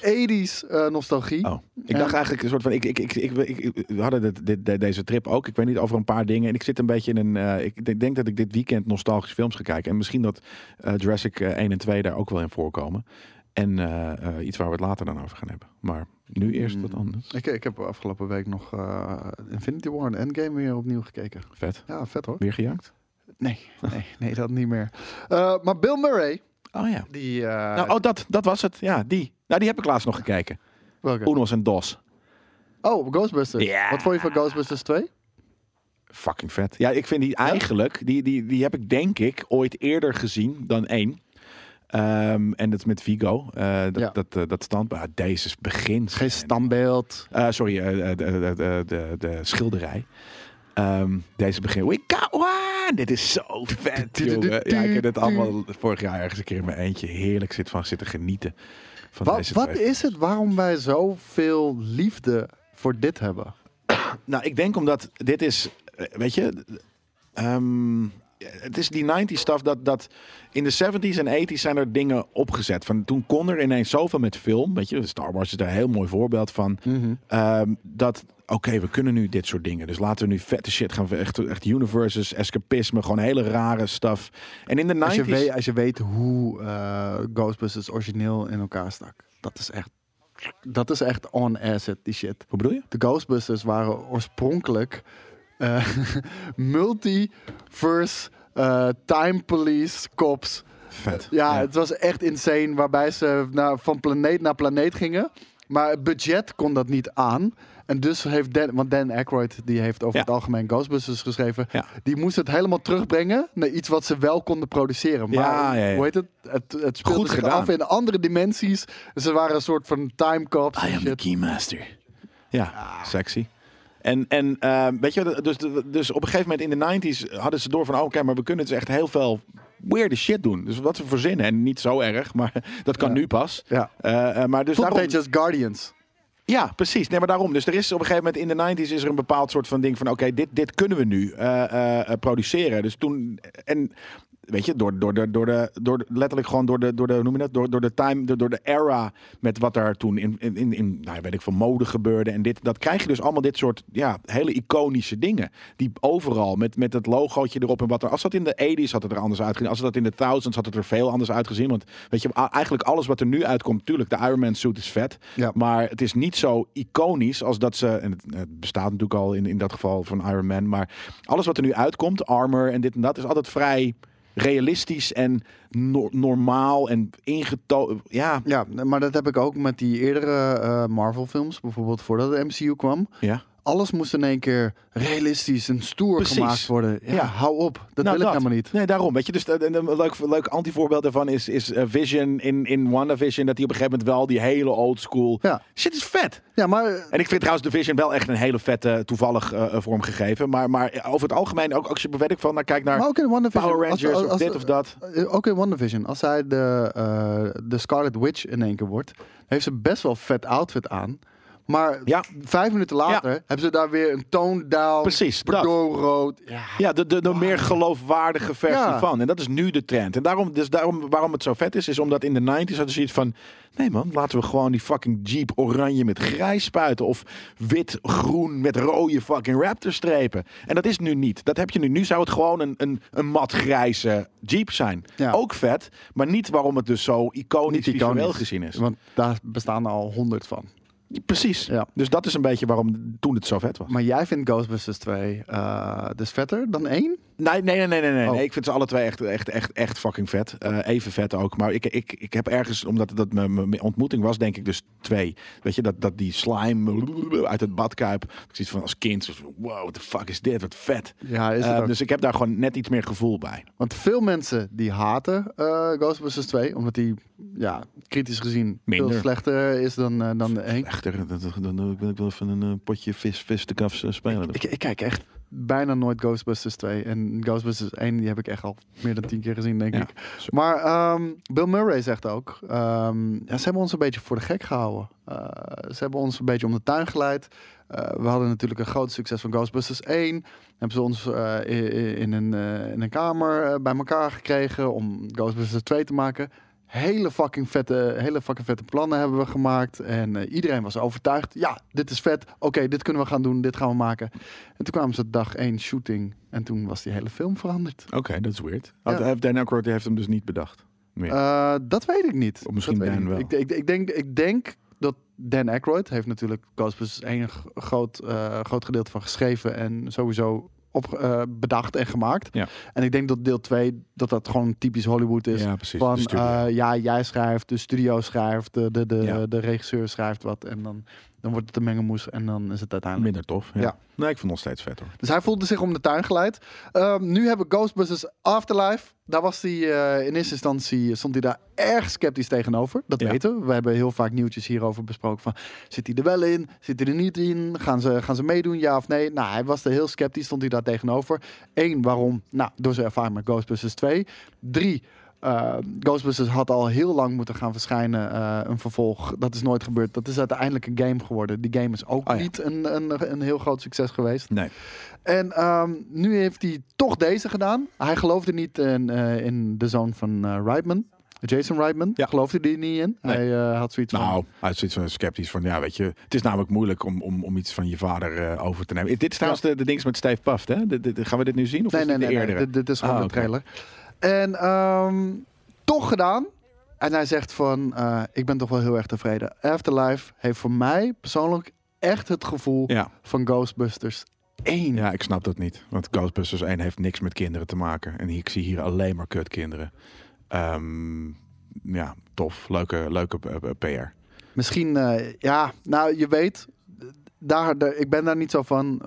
80s eh, nostalgie. Oh, ik dacht eigenlijk een soort van. Ik, ik, ik, ik, ik- ik- we hadden dit, dit, de- deze trip ook. Ik weet niet over een paar dingen. En ik zit een beetje in een. ik denk- dat ik dit weekend nostalgische films ga kijken. En misschien dat Jurassic eh, 1 en 2 daar ook wel in voorkomen. En eh, eh, iets waar we het later dan over gaan hebben. Maar nu eerst wat Mm. anders. Ik, ik heb afgelopen week nog eh, Infinity War en Endgame weer opnieuw gekeken. Vet. Ja, vet hoor. Weer gejaagd? Nee, nee, nee dat niet meer. Eh, maar Bill Murray, Oh ja. die... eh, Nou, oh, dat, dat was het. Ja, die. Nou, die heb ik laatst nog gekeken. welke? Unos en Dos. Oh, Ghostbusters. Ja. Wat vond je van Ghostbusters 2? Fucking vet. Ja, ik vind die eigenlijk, die, die, die heb ik denk ik ooit eerder gezien dan één. Ehm, en dat is met Vigo. Eh, dat, Ja. dat, eh, dat stand. Maar deze is begin. Geen standbeeld. Eh, sorry, de, de, de, de, de schilderij. Ehm, deze begin. We got one! Dit is zo vet, jongen. Ja, ik heb het allemaal vorig jaar ergens een keer in mijn eentje heerlijk zit van zitten genieten. Van Wat, deze wat is het waarom wij zoveel liefde voor dit hebben? Nou, ik denk omdat dit is, weet je, ehm, het is die 90s stuff dat, dat in de 70s en 80s zijn er dingen opgezet. Van toen kon er ineens zoveel met film, weet je, Star Wars is daar een heel mooi voorbeeld van. ehm, dat, oké, we kunnen nu dit soort dingen. Dus laten we nu vette shit gaan, echt, echt universes, escapisme, gewoon hele rare stuff. En in de 90s... Als je, weet, als je weet hoe eh, Ghostbusters origineel in elkaar stak. Dat is echt, dat is echt on acid, die shit. Hoe bedoel je? De Ghostbusters waren oorspronkelijk eh multiverse eh, time police cops. Vet. Ja, het was echt insane waarbij ze naar, van planeet naar planeet gingen. Maar het budget kon dat niet aan. En dus heeft Dan, want Dan Aykroyd, die heeft over Ja. het algemeen Ghostbusters geschreven. Ja. Die moest het helemaal terugbrengen naar iets wat ze wel konden produceren. Maar Ja, hoe heet het? Het, het speelde Goed zich gedaan. af in andere dimensies. Ze waren een soort van time cops. I am the keymaster. Ja, sexy. En, en ehm, weet je, dus, dus op een gegeven moment in de 90s hadden ze door van, oh, oké, maar we kunnen dus echt heel veel weirde shit doen. Dus wat we verzinnen. En niet zo erg, maar dat kan Ja. nu pas. Ja. Eh, maar dus daarom, beetje als Guardians. ja, precies. Nee, maar daarom. Dus er is op een gegeven moment in de 90s is er een bepaald soort van ding van, oké, dit, dit kunnen we nu eh, produceren. Dus toen, en weet je, door, door, de, door, de, door de, letterlijk gewoon door de, door de, hoe noem je dat, door, door de time, door, door de era met wat daar toen in, in, in, in nou, weet ik van mode gebeurde en dit, dat krijg je dus allemaal dit soort, ja, hele iconische dingen. Die overal, met, met het logootje erop en wat er, als dat in de 80s had het er anders uitgezien, als dat in de thousands had het er veel anders uitgezien, want weet je, eigenlijk alles wat er nu uitkomt, tuurlijk, de Iron Man suit is vet, Ja. maar het is niet zo iconisch als dat ze, en het, het bestaat natuurlijk al in, in dat geval van Iron Man, maar alles wat er nu uitkomt, armor en dit en dat, is altijd vrij realistisch en no- normaal en ingetogen. Ja, Ja, maar dat heb ik ook met die eerdere eh, Marvel films. Bijvoorbeeld voordat de MCU kwam. ja. Alles moest in één keer realistisch en stoer Precies. gemaakt worden. Ja, Ja. hou op. Dat Nou, wil ik helemaal niet. Nee, daarom. Weet je, dus een, een leuk, leuk antivoorbeeld daarvan is, is eh, Vision in, in WandaVision. Dat hij op een gegeven moment wel die hele old school. Ja. Shit is vet. Ja, maar En ik vind trouwens de Vision wel echt een hele vette, toevallig eh, vorm gegeven. Maar, maar over het algemeen, ook als je ik van, nou, kijk naar Maar ook in WandaVision. Power als- Rangers als- of dit of dat. eh, Ook in WandaVision. Als hij de, eh, de Scarlet Witch in één keer wordt, heeft ze best wel vet outfit aan. Maar Ja. vijf minuten later hebben ze daar weer een tone down. Precies. Bordeaux-rood. Ja. Ja, de, de, de meer geloofwaardige versie Ja. van. En dat is nu de trend. En daarom, dus daarom, waarom het zo vet is, is omdat in de 90s hadden ze iets van... Nee man, laten we gewoon die fucking Jeep oranje met grijs spuiten. Of wit-groen met rode fucking Raptor strepen. En dat is nu niet. Dat heb je nu. Nu zou het gewoon een, een, een mat grijze Jeep zijn. Ja. Ook vet, maar niet waarom het dus zo iconisch, Niet iconisch. visueel gezien is. Want daar bestaan er al honderd van. Precies. Ja. Dus dat is een beetje waarom toen het zo vet was. Maar jij vindt Ghostbusters 2 eh, dus vetter dan 1? Nee, nee, nee, nee, nee. nee. Oh. Ik vind ze alle twee echt, echt, echt, echt fucking vet. Eh, even vet ook. Maar ik, ik, ik heb ergens, omdat dat mijn, ontmoeting was, denk ik dus twee. Weet je, dat, dat die slime uit het badkuip. Ik zie van als kind, zo wow, what the fuck is dit? Wat vet. Ja, is het Eh, dus ik heb daar gewoon net iets meer gevoel bij. Want veel mensen die haten eh, Ghostbusters 2, omdat die ja, kritisch gezien Minder. veel slechter is dan, dan de 1. Echter, dan, dan, dan wil ik wel even een potje vis, vis te kaf spelen. Ik, ik kijk echt bijna nooit Ghostbusters 2. En Ghostbusters 1 die heb ik echt al meer dan tien keer gezien, denk Ja, ik. Maar ehm, Bill Murray zegt ook, ehm, ja, ze hebben ons een beetje voor de gek gehouden. Eh, ze hebben ons een beetje om de tuin geleid. Eh, we hadden natuurlijk een groot succes van Ghostbusters 1. Hebben ze ons eh, i- i- in, een, in een kamer bij elkaar gekregen om Ghostbusters 2 te maken. Hele fucking vette, hele fucking vette plannen hebben we gemaakt. En eh, iedereen was overtuigd. Ja, dit is vet. Oké, dit kunnen we gaan doen. Dit gaan we maken. En toen kwamen ze dag 1 shooting. En toen was die hele film veranderd. Oké, dat is weird. Ja. Dan Aykroyd heeft hem dus niet bedacht. Eh, dat weet ik niet. Of misschien Dat weet Dan ik niet. wel. Ik, ik, ik, denk, ik denk dat Dan Aykroyd heeft natuurlijk Ghostbusters één groot, eh, groot gedeelte van geschreven en sowieso op, eh, bedacht en gemaakt. Ja. En ik denk dat deel 2 dat dat gewoon typisch Hollywood is. ja, precies. Van eh, ja, jij schrijft, de studio schrijft, de, de, de, Ja. de regisseur schrijft wat en dan, dan wordt het een mengelmoes en dan is het uiteindelijk. Minder tof. Ja. Ja. Nee, ik vond het nog steeds vet hoor. Dus hij voelde zich om de tuin geleid. Ehm, nu hebben we Ghostbusters Afterlife. Daar was hij eh, in eerste instantie stond hij daar erg sceptisch tegenover. Dat Ja. weten we. We hebben heel vaak nieuwtjes hierover besproken. Van, zit hij er wel in? Zit hij er niet in? Gaan ze, gaan ze meedoen? Ja of nee? Nou, hij was er heel sceptisch. Stond hij daar tegenover. Eén, waarom? Nou, door zijn ervaring met Ghostbusters 2. Drie. Eh, Ghostbusters had al heel lang moeten gaan verschijnen, eh, een vervolg. Dat is nooit gebeurd. Dat is uiteindelijk een game geworden. Die game is ook Oh ja. niet een, een, een heel groot succes geweest. Nee. En ehm, nu heeft hij toch deze gedaan. Hij geloofde niet in, eh, in de zoon van Reitman. Jason Reitman. Ja. Geloofde hij niet in. Nee. Hij had zoiets van... Nou, uit zoiets van sceptisch van, ja, weet je, het is namelijk moeilijk om, om, om iets van je vader over te nemen. Dit is trouwens de, de dings met Steve Puft, hè? De, de- de- gaan we dit nu zien? Of nee, is nee, nee. de nee. Dit, dit is gewoon Ah, de trailer. En ehm, toch gedaan. En hij zegt van, eh, ik ben toch wel heel erg tevreden. Afterlife heeft voor mij persoonlijk echt het gevoel Ja. van Ghostbusters 1. ja, ik snap dat niet. Want Ghostbusters 1 heeft niks met kinderen te maken. En ik zie hier alleen maar kutkinderen. Ehm ja, tof. Leuke, leuke eh, eh, PR. Misschien, ja, nou je weet, daar, daar- ik ben daar niet zo van,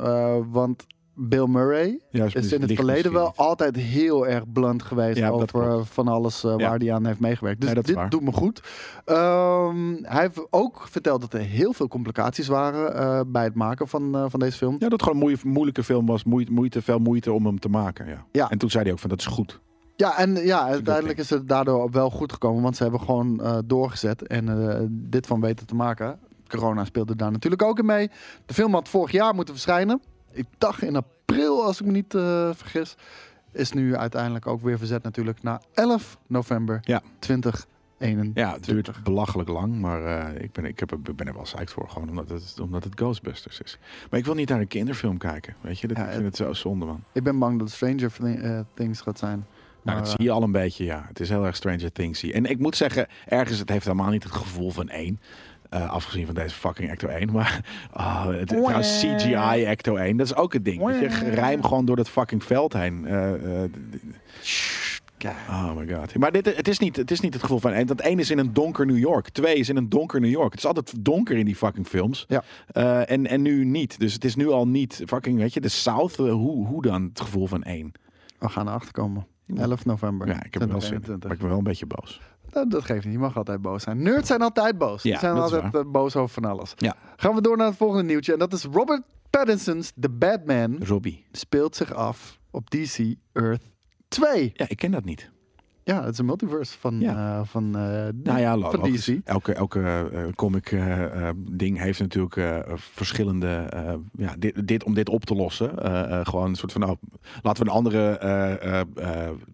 want Bill Murray Juist, is in het verleden wel altijd heel erg blunt geweest Ja, over eh, van alles eh, waar hij aan heeft meegewerkt. Dus Nee, dit waar. doet me goed. Ehm, hij heeft ook verteld dat er heel veel complicaties waren eh, bij het maken van, van deze film. Ja, dat het gewoon een moeilijke film was. Moeite, moeite, veel moeite om hem te maken. Ja. Ja. En toen zei hij ook van, dat is goed. Ja, en ja, uiteindelijk is het daardoor wel goed gekomen, want ze hebben gewoon doorgezet en dit van weten te maken. Corona speelde daar natuurlijk ook in mee. De film had vorig jaar moeten verschijnen. Ik dacht in april, als ik me niet eh, vergis. Is nu uiteindelijk ook weer verzet natuurlijk naar 11 november Ja. 2021. Ja, het duurt belachelijk lang, maar eh, ik, ben, ik, heb, ik ben er wel psyched voor, gewoon omdat het, omdat het Ghostbusters is. Maar ik wil niet naar een kinderfilm kijken, weet je? Dat, Ja, ik vind het zo zonde, man. Ik ben bang dat het Stranger eh, Things gaat zijn. Nou, dat zie je al een beetje, ja. Het is heel erg Stranger Things. En ik moet zeggen, ergens, het heeft helemaal niet het gevoel van één. Eh, afgezien van deze fucking Ecto 1. Maar ah, het, trouwens, CGI Ecto 1, dat is ook het ding. Je, rijm gewoon door dat fucking veld heen. Eh, eh. Oh my god. Maar dit, het, is niet, het is niet het gevoel van één. Dat één is in een donker New York. Twee is in een donker New York. Het is altijd donker in die fucking films. Ja. En, en nu niet. Dus het is nu al niet fucking, weet je, de South. hoe, hoe dan het gevoel van één? We gaan erachter komen. 11 november. Ja, ik heb er wel zin in. 2021. Maar ik ben wel een beetje boos. Nou, dat geeft niet. Je mag altijd boos zijn. Nerds zijn altijd boos. Ja, Die zijn altijd eh, boos over van alles. Ja. Gaan we door naar het volgende nieuwtje. En dat is Robert Pattinson's The Batman Robbie. speelt zich af op DC Earth 2. Ja, ik ken dat niet. Ja, het is een multiverse van, Ja. eh, van, eh, Nou ja, van. DC. Elke, elke eh, comic ding heeft natuurlijk verschillende... ja, dit, dit, om dit op te lossen. gewoon een soort van... Nou, laten we een andere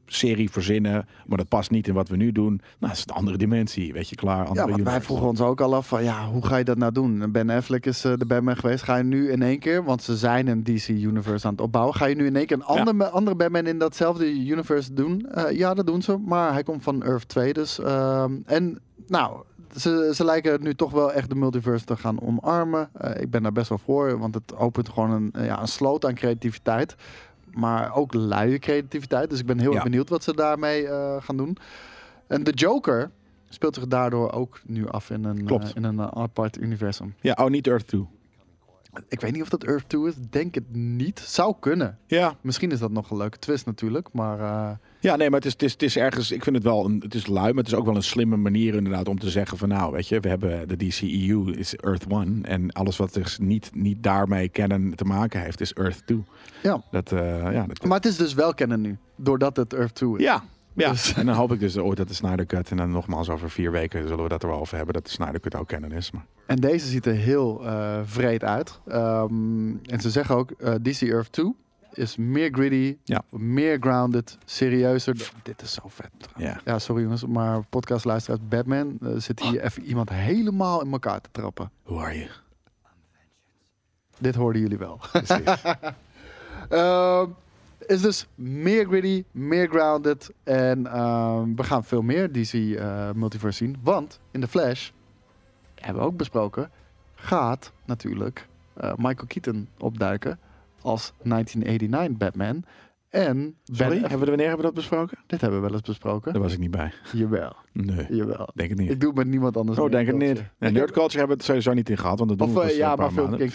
serie verzinnen. Maar dat past niet in wat we nu doen. Nou, dat is een andere dimensie. Weet je, klaar. Andere Ja, want wij vroegen ons ook al af van ja, hoe ga je dat nou doen? Ben Affleck is de Batman geweest. Ga je nu in één keer, want ze zijn een DC Universe aan het opbouwen. Ga je nu in één keer een andere, andere Batman in datzelfde universe doen? Ja, dat doen ze. Maar hij komt van Earth 2 dus. ehm, en nou, ze, ze lijken nu toch wel echt de multiverse te gaan omarmen. Eh, ik ben daar best wel voor, want het opent gewoon een, ja, een sloot aan creativiteit. Maar ook luie creativiteit. Dus ik ben heel Ja. erg benieuwd wat ze daarmee eh, gaan doen. En de Joker speelt zich daardoor ook nu af in een, eh, in een apart universum. Ja, oh, niet Earth 2. Ik weet niet of dat Earth 2 is. Denk het niet. Zou kunnen. Ja, Misschien is dat nog een leuke twist natuurlijk. Maar Ja, nee, maar het is, het, is, het is ergens. Ik vind het wel. Een, het is lui, maar het is ook wel een slimme manier inderdaad om te zeggen van nou, weet je, we hebben de DCEU is Earth One en alles wat dus niet, niet daarmee kennen te maken heeft is Earth 2. ja. Dat, eh, ja, dat, Maar het is dus wel kennen nu. Doordat het Earth 2 is. ja. Ja, Dus- en dan hoop ik dus ooit dat de Snyder Cut en dan nogmaals over vier weken zullen we dat er wel over hebben dat de Snyder Cut ook kennen is. Maar En deze ziet er heel eh vreed uit. Ehm, en ze zeggen ook, eh, DC Earth 2 is meer gritty, Ja. meer grounded, serieuzer. Dit is zo vet. Ja. ja, sorry jongens, maar podcastluisteraars Batman eh, zit hier even iemand helemaal in elkaar te trappen. hoe are you? Dit hoorden jullie wel. Ehm, is dus meer gritty, meer grounded. En ehm, we gaan veel meer DC eh, Multiverse zien. Want in The Flash, hebben we ook besproken, gaat natuurlijk eh, Michael Keaton opduiken als 1989 Batman. En Sorry, Ben hebben we, wanneer hebben we dat besproken? dit hebben we wel eens besproken. Daar was ik niet bij. Jawel, Nee, jawel. denk het niet. Ik doe het met niemand anders. Oh, denk het niet. Nee, heb- Nerd Culture hebben we het sowieso niet in gehad, want dat doen Of, we pas eh, ja, een paar maar maanden.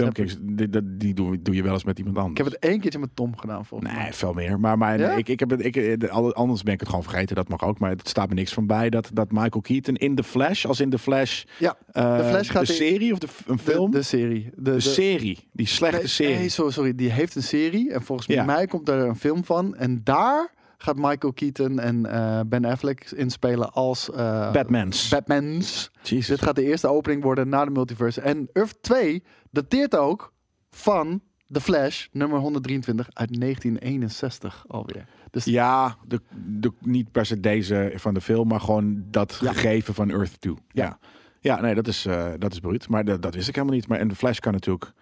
Die, die doe, doe je wel eens met iemand anders. Ik heb het één keertje met Tom gedaan volgens mij. Nee, veel meer. Maar, maar Ja? ik, ik heb het, ik, eh, anders ben ik het gewoon vergeten. Dat mag ook. Maar het staat me niks van bij dat, dat Michael Keaton in The Flash, als in The Flash, Ja, eh, The Flash gaat de in- serie of de, een film, de, de serie. De, de- serie, die slechte Nee, serie. Nee, sorry, sorry, die heeft een serie. En volgens Ja. mij komt er een film van. En daar gaat Michael Keaton en eh, Ben Affleck inspelen als eh, Batmans. Batmans. Jesus. Dit gaat de eerste opening worden na de multiverse. En Earth 2 dateert ook van The Flash, nummer 123 uit 1961 alweer. Dus Ja, de, de, niet per se deze van de film, maar gewoon dat Ja. gegeven van Earth 2. Ja. Ja. ja. nee, dat is, eh dat is bruut. Maar dat, dat wist ik helemaal niet. Maar en de Flash kan natuurlijk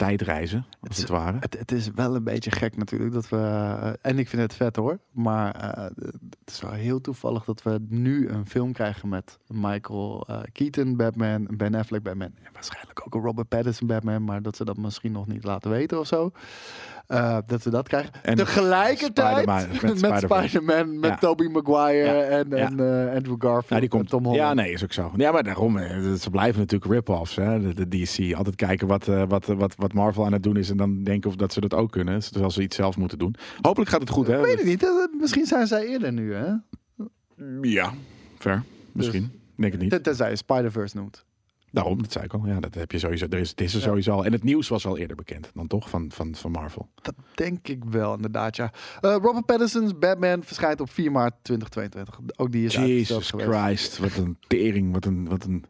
tijdreizen, als Het ware. Het, het is wel een beetje gek natuurlijk dat we. eh, en ik vind het vet hoor. Maar eh, het is wel heel toevallig dat we nu een film krijgen met Michael eh, Keaton Batman, Ben Affleck Batman. En waarschijnlijk ook een Robert Pattinson Batman. Maar dat ze dat misschien nog niet laten weten of zo. Eh, dat we dat krijgen. En Tegelijkertijd Spider-Man- met met. Spider-Man, met Ja. Tobey Maguire Ja. en, eh, Andrew Garfield. Ja, die komt. Tom Holland. Ja, nee, is ook zo. Ja, maar daarom. eh, Ze blijven natuurlijk rip-offs. Hè? De, de DC. Altijd kijken wat, wat, wat, wat Marvel aan het doen is. En dan denken of dat ze dat ook kunnen. Dus als ze iets zelf moeten doen. Hopelijk gaat het goed, hè? Ik weet het niet. Misschien zijn zij eerder nu, hè? Ja, ver. Misschien. Dus- Denk het niet. Ten- Tenzij je Spider-Verse noemt. Daarom, dat zei ik al. Ja, dat heb je sowieso. Er is, het is er Ja. sowieso al. En het nieuws was al eerder bekend dan toch van, van, van Marvel. Dat denk ik wel, inderdaad, ja. Eh, Robert Pattinson's Batman verschijnt op 4 maart 2022. Ook die is Jesus geweest. Christ, wat een tering, wat een, wat een...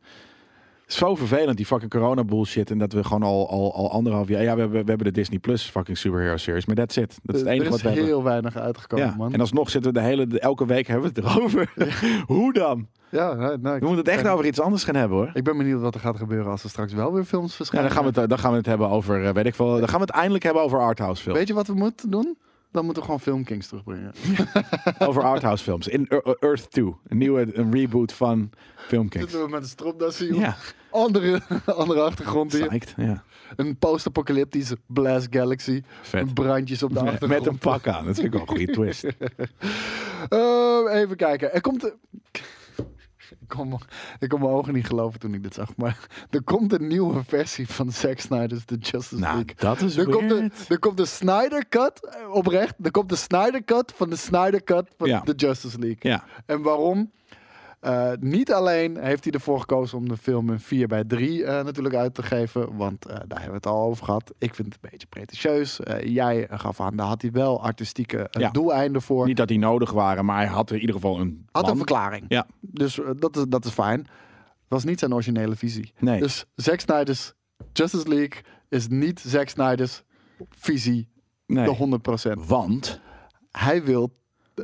Zo vervelend, die fucking corona bullshit. En dat we gewoon al, al, al anderhalf jaar... Ja, we hebben, we hebben de Disney Plus fucking superhero series. Maar that's it. Dat is het Eh, enige er wat is hebben. heel weinig uitgekomen, Ja, man. en alsnog zitten we de hele... de- elke week hebben we het erover. Hoe dan? ja, We moeten het echt ben- over iets anders gaan hebben, hoor. Ik ben benieuwd wat er gaat gebeuren als er straks wel weer films Ja, verschijnen. dan gaan we het, dan gaan we het hebben over, eh, weet ik veel... Dan gaan we het eindelijk hebben over arthouse films. Weet je wat we moeten doen? Dan moeten we gewoon Filmkings terugbrengen. Over arthouse films. In Ear- Earth 2. Een nieuwe een reboot van Filmkings. Zitten we met een stropdas zien. Ja, Andere, andere achtergrond hier. psyched. Ja, Een post-apocalyptische Blast Galaxy. vet. Brandjes op de Met, achtergrond. met een pak aan. Dat vind ik wel een goede twist. Ehm, even kijken. Er komt. Ik kon, ik kon mijn ogen niet geloven toen ik dit zag. Maar er komt een nieuwe versie van Zack Snyder's The Justice Nou, League. dat is Er komt, de, er komt de Snyder Cut, eh, oprecht. Er komt de Snyder Cut van de Snyder Cut van Ja. de Justice League. Ja, En waarom? Eh, niet alleen heeft hij ervoor gekozen om de film in 4 bij 3 eh, natuurlijk uit te geven. Want eh, daar hebben we het al over gehad. Ik vind het een beetje pretentieus. Jij gaf aan, daar had hij wel artistieke Ja. doeleinden voor. niet dat die nodig waren, maar hij had in ieder geval een had een verklaring. Ja. Dus dat, is, dat is fijn. Was niet zijn originele visie. Nee. Dus Zack Snyder's Justice League is niet Zack Snyder's visie nee. de 100%. Want, Hij wil,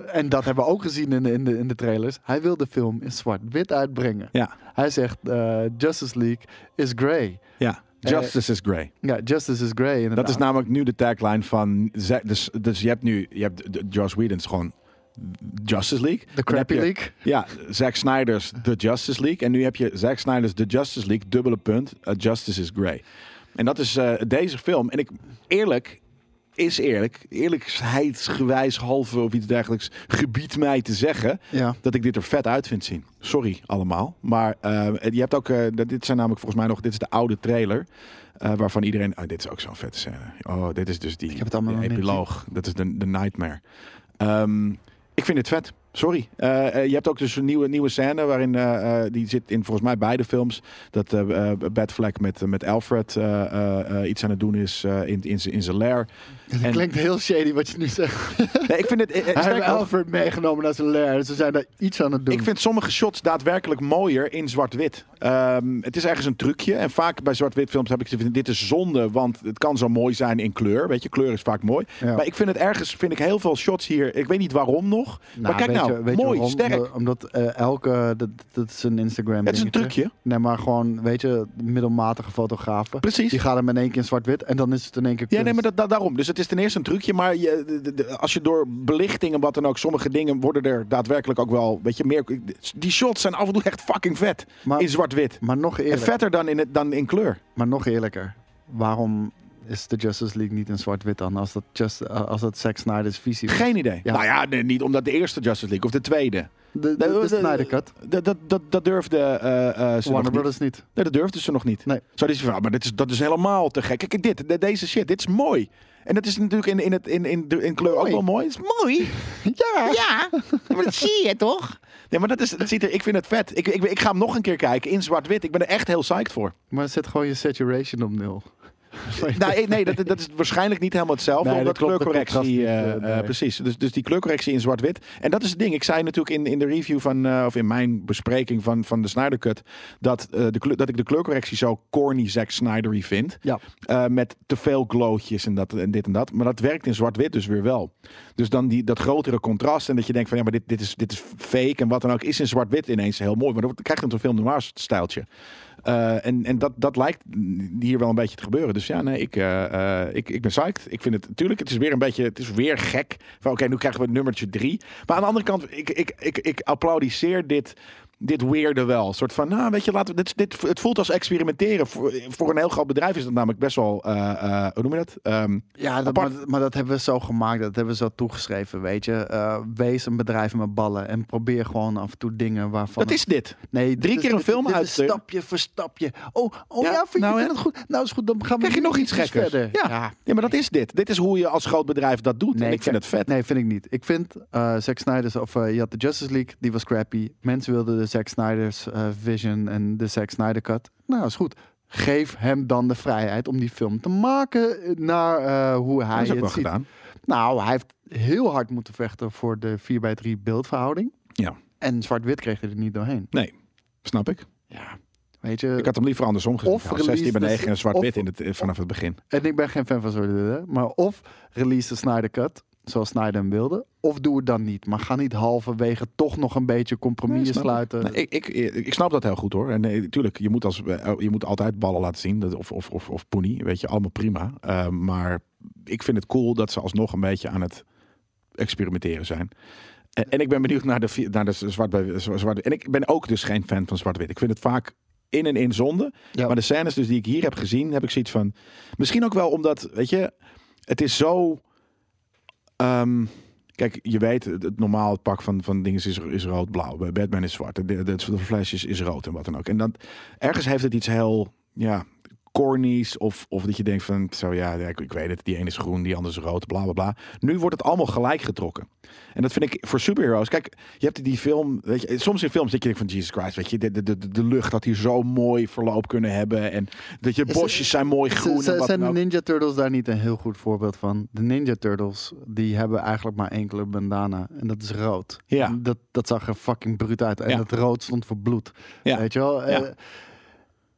en dat hebben we ook gezien in de, in de, in de trailers, hij wil de film in zwart-wit uitbrengen. ja, Hij zegt eh, Justice League is grey. ja. Justice is grey. Ja, Justice is grey inderdaad. Dat is namelijk nu de tagline van... Dus, dus je hebt nu... Je hebt de- Joss Whedon's gewoon Justice League. de Crappy je- League. Ja, Zack Snyder's The Justice League. En nu heb je Zack Snyder's The Justice League, dubbele punt, uh, Justice is Grey. En dat is eh, deze film. En ik, eerlijk, is eerlijk, eerlijkheidsgewijs halve of iets dergelijks, gebiedt mij te zeggen Ja. dat ik dit er vet uit vind zien. Sorry allemaal. Maar eh, je hebt ook, eh, dit zijn namelijk volgens mij nog, dit is de oude trailer. eh, waarvan iedereen, ah, dit is ook zo'n vette scène. Oh, dit is dus die, heb het allemaal die epiloog. Dat is de, de nightmare. Ehm, ik vind het vet. Sorry. Eh, eh, je hebt ook dus een nieuwe, nieuwe scène waarin die die zit in volgens mij beide films. Dat eh uh, Batfleck met, met Alfred eh, eh, eh, iets aan het doen is eh, in, in, in zijn lair. Het En- klinkt heel shady wat je nu zegt. Nee, ik vind het. eh, eh, Hij heeft Alfred meegenomen naar zijn lair. Ze zijn daar iets aan het doen. Ik vind sommige shots daadwerkelijk mooier in zwart-wit. Ehm, het is ergens een trucje. En vaak bij zwart-wit films heb ik gezegd, dit is zonde, want het kan zo mooi zijn in kleur. Weet je, kleur is vaak mooi. Ja. Maar ik vind het ergens, vind ik heel veel shots hier. Ik weet niet waarom nog. maar kijk weet nou, je- weet je mooi, waarom? sterk. Omdat, eh, elke, dat, dat is een Instagram Het is een trucje. Nee, maar gewoon, weet je, middelmatige fotografen. Precies. Die gaan hem in één keer in zwart-wit en dan is het in één keer Ja, nee, maar dat, dat- daarom. Dus het is ten eerste een trucje. Maar je, de- de- de- als je door belichting en wat dan ook, sommige dingen worden er daadwerkelijk ook wel, weet je, meer. Die shots zijn af en toe echt fucking vet. Maar- in zwart-wit. Maar nog En eerlijk, vetter dan in, het, dan in kleur. maar nog eerlijker. Waarom is de Justice League niet in zwart-wit dan? Als dat, just, eh, als dat Zack Snyder's visie was? Geen idee. Ja. Nou ja, nee, niet omdat de eerste Justice League of de tweede. De, de, Nee, de de- Snyder Cut. Dat, dat, dat, dat durfde ze nog Warner niet. Brothers niet. Nee, dat durfden ze nog niet. Nee. Zo die van, maar dit is, dat is helemaal te gek. Kijk, dit, de- deze shit, dit is mooi. En dat is natuurlijk in, in, het, in, in, in kleur ook wel mooi. Het is mooi. Ja. Ja, maar dat zie je toch? Nee, maar dat is, dat ziet er, ik vind het vet. Ik, ik, ik ga hem nog een keer kijken in zwart-wit. Ik ben er echt heel psyched voor. Maar zet gewoon je saturation op nul. Nou, nee, dat, dat is waarschijnlijk niet helemaal hetzelfde. Nee, omdat kleurcorrectie. eh, eh, nee. eh, precies. Dus, dus die kleurcorrectie in zwart-wit. En dat is het ding. Ik zei natuurlijk in, in de review van. of in mijn bespreking van, van de Snyder Cut. Dat, de, dat ik de kleurcorrectie zo corny Zack Snydery vind. Ja. Met te veel glootjes en, dat, en dit en dat. Maar dat werkt in zwart-wit dus weer wel. Dus dan die, dat grotere contrast. En dat je denkt van ja, maar dit, dit, is, dit is fake. En wat dan ook is in zwart-wit ineens heel mooi. Maar dan krijgt het een film noir stijltje. Eh, en en dat, dat lijkt hier wel een beetje te gebeuren. Dus ja, nee, ik, eh, eh, ik, ik ben psyched. Ik vind het natuurlijk, het is weer een beetje, het is weer gek. Van oké, nu krijgen we nummertje drie. Maar aan de andere kant, ik, ik, ik, ik applaudisseer dit, dit weerde wel. Een soort van, nou weet je, laten we, dit, dit, het voelt als experimenteren. Voor, voor een heel groot bedrijf is dat namelijk best wel, eh, eh, hoe noem je dat? Ehm, Ja, dat, maar, maar dat hebben we zo gemaakt, dat hebben we zo toegeschreven, weet je. Eh, wees een bedrijf met ballen en probeer gewoon af en toe dingen waarvan... dat is dit. nee, dit drie is- keer een dit- film dit is uitsturen. Stapje voor stapje. Oh, oh Ja, ja, vind nou, je hè? vindt het goed? Nou, is goed, dan gaan we Krijg je nog iets gekkers? verder. Ja. Ja, maar dat is dit. Dit is hoe je als groot bedrijf dat doet. en ik vind het vet. Nee, vind ik niet. Ik vind Zack Snyder's, of je had de Justice League, die was crappy. Mensen wilden de Zack Snyder's eh, vision en de Zack Snyder cut. Nou, is goed. Geef hem dan de vrijheid om die film te maken naar eh, hoe hij dat is ook het wel ziet. gedaan. Nou, hij heeft heel hard moeten vechten voor de 4 bij 3 beeldverhouding. Ja. En zwart-wit kreeg hij er niet doorheen. Nee, snap ik. Ja, weet je. Ik had hem liever andersom gezien. Of trouwens. 16 bij release 9 en zwart-wit in het, eh, vanaf het begin. En ik ben geen fan van zwart-wit, hè. Maar of release de Snyder cut, zoals Snyder hem wilde. Of doe het dan niet. Maar ga niet halverwege toch nog een beetje Nee, ik. sluiten. Nee, ik, ik, ik snap dat heel goed hoor. En nee, tuurlijk, je moet, als, eh, je moet altijd ballen laten zien. Dat, of, of, of, of poenie, weet je, allemaal prima. Eh, maar ik vind het cool dat ze alsnog een beetje aan het experimenteren zijn. En, en ik ben benieuwd naar de, naar de zwart zwart. En ik ben ook dus geen fan van zwart-wit. Ik vind het vaak in en in zonde. Ja. Maar de scènes dus die ik hier heb gezien, heb ik zoiets van. Misschien ook wel omdat, weet je, het is zo. Ehm, kijk, je weet, het, normaal pak van, van dingen is, is rood-blauw. Bij Batman is zwart. De, de, de flash is, is rood en wat dan ook. En dan ergens heeft het iets heel, ja, cornies. Of, of dat je denkt van, zo ja, ik, ik weet het, die ene is groen, die andere is rood, bla bla bla. Nu wordt het allemaal gelijk getrokken. En dat vind ik voor superheroes. Kijk, je hebt die film, weet je, soms in films dat je denkt van Jesus Christ, weet je, de, de, de, de lucht had hier zo mooi verloop kunnen hebben. En dat je Is- bosjes zijn mooi groen z- en wat zijn de. Ninja Turtles daar niet een heel goed voorbeeld van? De Ninja Turtles, die hebben eigenlijk maar enkele bandana. En dat is rood. Ja. En Dat, dat zag er fucking bruut uit. En Ja. dat rood stond voor bloed. Ja. Weet je wel? Ja. Eh,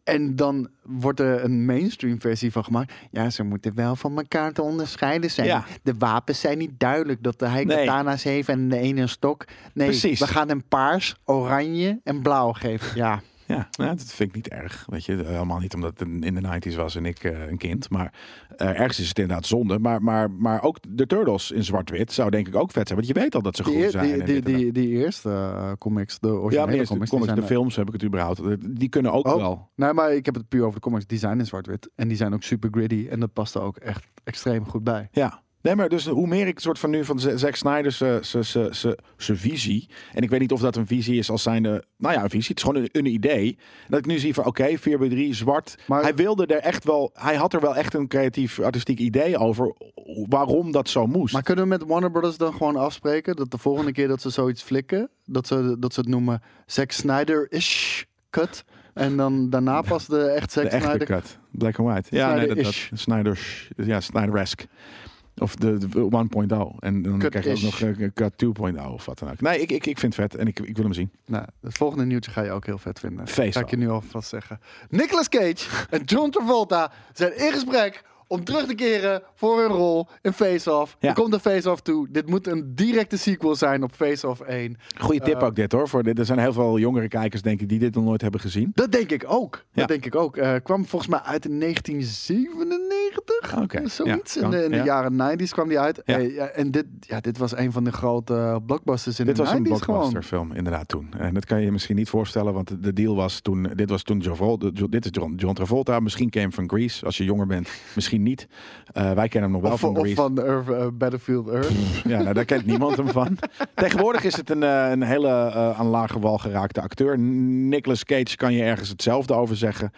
en dan wordt er een mainstream versie van gemaakt. Ja, ze moeten wel van elkaar te onderscheiden zijn. Ja. De wapens zijn niet duidelijk. Dat de hij Nee. katana's heeft en de ene een stok. Nee, Precies. we gaan hem paars, oranje en blauw geven. Ja, Ja, nou, dat vind ik niet erg. Weet je, helemaal niet omdat het in de 90s was en ik eh, een kind. Maar eh, ergens is het inderdaad zonde. Maar, maar, maar ook de Turtles in zwart-wit zou denk ik ook vet zijn. Want je weet al dat ze groen eer- zijn. die, die, en die, die eerste eh, comics, de ja, originele eerst de comics, die comics, de films heb ik het überhaupt. Die kunnen ook Oh. wel. Nee, maar ik heb het puur over de comics. Die zijn in zwart-wit. En die zijn ook super gritty. En dat past er ook echt extreem goed bij. Ja, Nee, maar dus hoe meer ik soort van nu van Zack Snyder zijn visie. En ik weet niet of dat een visie is als zijnde. Nou ja, een visie. Het is gewoon een, een idee. Dat ik nu zie van oké, 4 bij 3 zwart. Maar- hij wilde er echt wel. Hij had er wel echt een creatief artistiek idee over. Waarom dat zo moest. Maar kunnen we met Warner Brothers dan gewoon afspreken dat de volgende keer dat ze zoiets flikken, dat ze, dat ze het noemen Zack Snyder-ish cut. En dan daarna pas de echt Zack Snyder. cut. Black and white. Ja, nee, dat, dat. Snyder's. Ja, Snyder-esque. Of de, de 1.0. En dan Cut krijg je ook nog eh, cut 2.0 of wat dan ook. Nee, ik, ik, ik vind het vet en ik, ik wil hem zien. Nou, het volgende nieuwtje ga je ook heel vet vinden. Face Ga ik je nu alvast zeggen. Nicolas Cage en John Travolta zijn in gesprek om terug te keren voor hun rol in Face Off. Ja. Er komt een Face Off toe. Dit moet een directe sequel zijn op Face Off 1. Goeie tip Eh, ook dit hoor. Voor dit. Er zijn heel veel jongere kijkers denk ik die dit nog nooit hebben gezien. Dat denk ik ook. Ja. Dat denk ik ook. Eh, kwam volgens mij uit in 1997. Oké, Zoiets. ja, in de, in de ja. jaren 90s kwam die uit. Eh, en dit, ja, dit was een van de grote blockbusters in Dit de was 90s een gewoon. blockbuster film inderdaad toen. En dat kan je je misschien niet voorstellen, want de- de deal was toen. Dit was toen Travolta. Dit is John, John Travolta. Misschien hem van Grease als je jonger bent. Misschien niet. Eh, wij kennen hem nog wel Of, van of van Earth, eh, Battlefield Earth. Ja, nou, daar kent niemand hem van. Tegenwoordig is het een, eh, een hele aan lage wal geraakte acteur. Nicolas Cage kan je ergens hetzelfde over zeggen.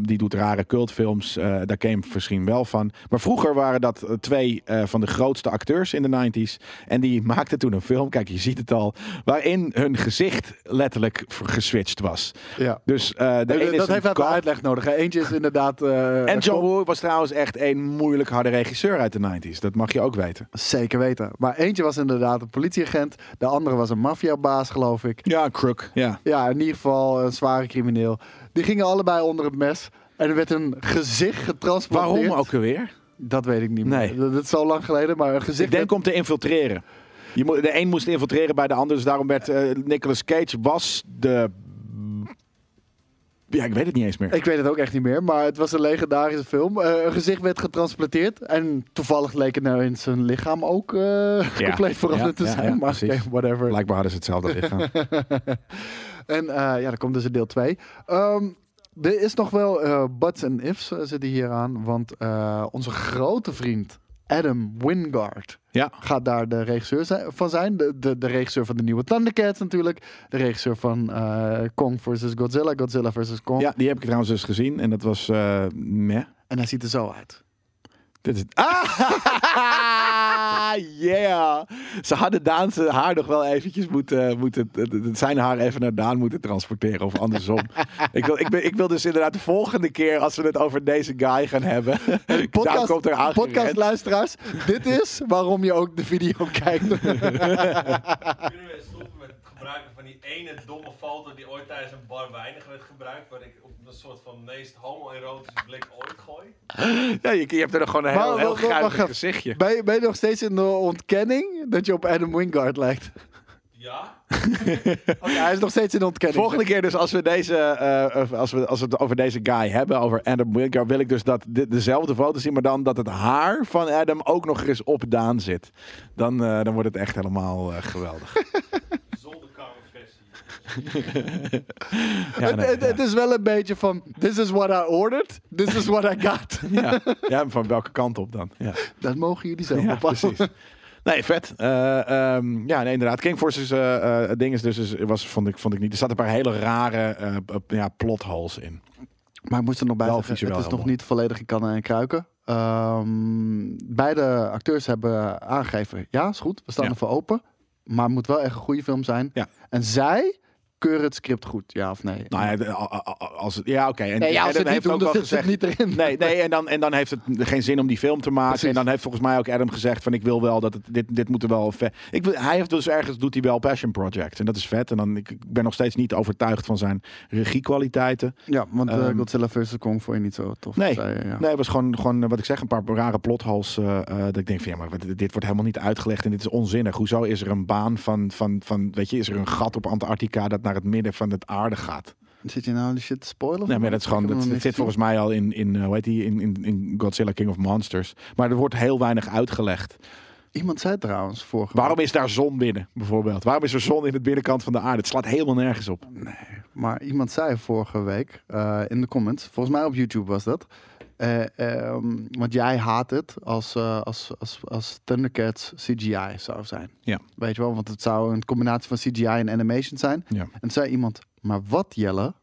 Die doet rare cultfilms. daar ken je hem misschien wel van. Maar vroeger waren dat twee van de grootste acteurs in de 90s. En die maakten toen een film, kijk je ziet het al, waarin hun gezicht letterlijk geswitcht was. ja. Dus de ene is dat heeft even kop- uitleg nodig. hè. Eentje is inderdaad... En John Woo was trouwens echt een moeilijk harde regisseur uit de 90s. Dat mag je ook weten. Zeker weten. Maar eentje was inderdaad een politieagent. De andere was een maffiabaas, geloof ik. Ja, een crook. Ja. Ja, in ieder geval een zware crimineel. Die gingen allebei onder het mes. En er werd een gezicht getransporteerd. Waarom ook alweer? Dat weet ik niet meer. Nee. Dat, is zo lang geleden, maar een gezicht... Ik denk om te infiltreren. Je moet, de een moest infiltreren bij de ander. Dus daarom werd eh, Nicolas Cage was de... Ja, ik weet het niet eens meer. Ik weet het ook echt niet meer, maar het was een legendarische film. Eh, een gezicht werd getransplanteerd en toevallig leek het nou in zijn lichaam ook eh, compleet veranderd Ja, te zijn. maar oké, whatever. Blijkbaar hadden ze hetzelfde lichaam. En eh, ja, er komt dus een deel 2. er is nog wel buts en ifs zitten hier aan, want onze grote vriend Adam Wingard ja. gaat daar de regisseur van zijn. De, de, de regisseur van de nieuwe Thundercats natuurlijk. De regisseur van eh, Kong vs. Godzilla, Godzilla vs. Kong. ja, die heb ik trouwens dus gezien. En dat was... eh meh. En hij ziet er zo uit. Dit is... Ah, yeah! Ze hadden Daan zijn haar nog wel eventjes moeten... moeten zijn haar even naar Daan moeten transporteren. Of andersom. ik, wil, ik, ben, ik wil dus inderdaad de volgende keer... als we het over deze guy gaan hebben... Daan Podcast, komt er aan podcastluisteraars, dit is waarom je ook de video kijkt. gebruiken van die ene domme foto die ooit tijdens een bar weinig werd gebruikt, waar ik op een soort van meest homoerotische blik ooit gooi? Ja, je, je hebt er nog gewoon een Maar heel, heel wacht even. gezichtje. Ben je, ben je nog steeds in de ontkenning dat je op Adam Wingard lijkt? Ja? Oké, hij is nog steeds in de ontkenning. Volgende keer dus als we, deze, eh, of als, we, als we het over deze guy hebben, over Adam Wingard, wil ik dus dat de, dezelfde foto zien, maar dan dat het haar van Adam ook nog eens op Daan zit. Dan, eh, dan wordt het echt helemaal eh, geweldig. Ja, het, nee, het, ja. het is wel een beetje van, this is what I ordered, this is what I got. ja. ja, van welke kant op dan? Ja, Dat mogen jullie zelf bepalen. precies. Nee, vet. Eh, ehm, ja, nee, inderdaad. King Forces eh eh, ding is dus, is- was, vond, ik, vond ik niet. Er zaten een paar hele rare ja, plot holes in. Maar ik moest er nog bij zeggen, het is nog niet volledig in kannen en kruiken. Ehm, beide acteurs hebben aangegeven, ja, is goed, we staan Ja. ervoor open. Maar het moet wel echt een goede film zijn. Ja. En zij keuren het script goed, ja of nee? Nou ja, als het, ja oké. En, nee, ja, en doen, ook dan wel zit het niet erin. Nee, nee en, dan, en dan heeft het geen zin om die film te maken. Precies. En dan heeft volgens mij ook Adam gezegd van ik wil wel dat het, dit, dit moet er wel vet. Ik wil, hij heeft dus ergens, doet hij wel Passion Project. En dat is vet. En dan, ik, ik ben nog steeds niet overtuigd van zijn regiekwaliteiten. Ja, want eh, Ehm, Godzilla vs. Kong vond je niet zo tof. Nee. zei ja. Nee, het was gewoon, gewoon wat ik zeg, een paar rare plotholes. eh, eh, dat ik denk van ja, maar wat- dit wordt helemaal niet uitgelegd en dit is onzinnig. Hoezo is er een baan van, van, van weet je, is er een gat op Antarctica dat naar het midden van het aarde gaat? Zit je nou die shit te spoilen? Nee, maar dat is gewoon, dat, zit volgens mij al in, in, eh, hoe heet die, in, in, in Godzilla King of Monsters. Maar er wordt heel weinig uitgelegd. Iemand zei trouwens vorige Waarom is daar zon binnen, bijvoorbeeld? Waarom is er zon in het binnenkant van de aarde? Het slaat helemaal nergens op. week, maar iemand zei vorige week eh, in de comments, volgens mij op YouTube was dat. Eh, ehm, want jij haat het als, eh, als, als, als Thundercats CGI zou zijn. Ja. Weet je wel, want het zou een combinatie van CGI en animation zijn. Ja. En toen zei iemand, maar wat Jelle,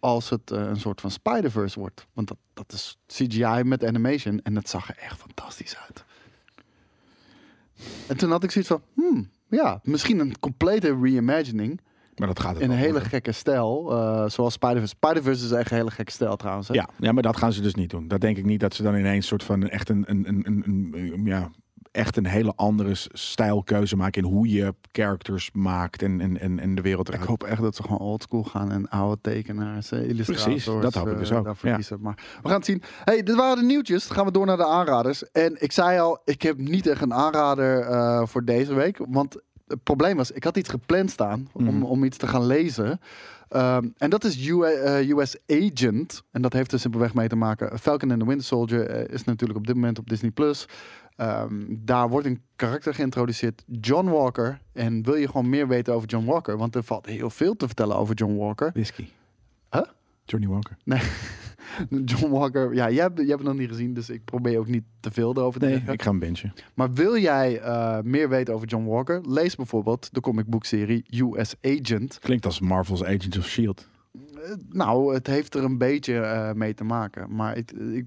als het eh, een soort van Spider-Verse wordt? Want dat, dat is CGI met animation en dat zag er echt fantastisch uit. En toen had ik zoiets van, hmm, ja, misschien een complete reimagining Maar dat gaat het in een hele gekke stijl, eh, zoals Spider-Verse. Spider-Verse is echt een hele gekke stijl trouwens. Hè? Ja, ja, maar dat gaan ze dus niet doen. Dat denk ik niet dat ze dan ineens soort van echt een, een, een, een, een- een- ja, echt een hele andere stijlkeuze maken in hoe je characters maakt en, en, en, en de wereld Ik hoop echt dat ze gewoon oldschool gaan en oude tekenaars, eh, illustrators. dat hoop ik dus eh, ook, ja. kiezen. Maar we gaan het zien. Hey, dit waren de nieuwtjes. Dan gaan we door naar de aanraders. En ik zei al, ik heb niet echt een aanrader eh, voor deze week. Want het probleem was, ik had iets gepland staan om, Mhm. om iets te gaan lezen. Ehm, en dat is U- eh, US Agent. En dat heeft er simpelweg mee te maken. Falcon and the Winter Soldier eh, is natuurlijk op dit moment op Disney+. Plus. Ehm, daar wordt een karakter geïntroduceerd, John Walker. En wil je gewoon meer weten over John Walker? Want er valt heel veel te vertellen over John Walker. Whisky. Huh? Johnny Walker. John Walker, ja, jij hebt, jij hebt het nog niet gezien, dus ik probeer ook niet te veel erover te Nee, zeggen. ik ga hem benchen. Maar wil jij eh, meer weten over John Walker? Lees bijvoorbeeld de comicboekserie US Agent. Klinkt als Marvel's Agents of S.H.I.E.L.D. Eh, nou, het heeft er een beetje eh, mee te maken. Maar ik, ik,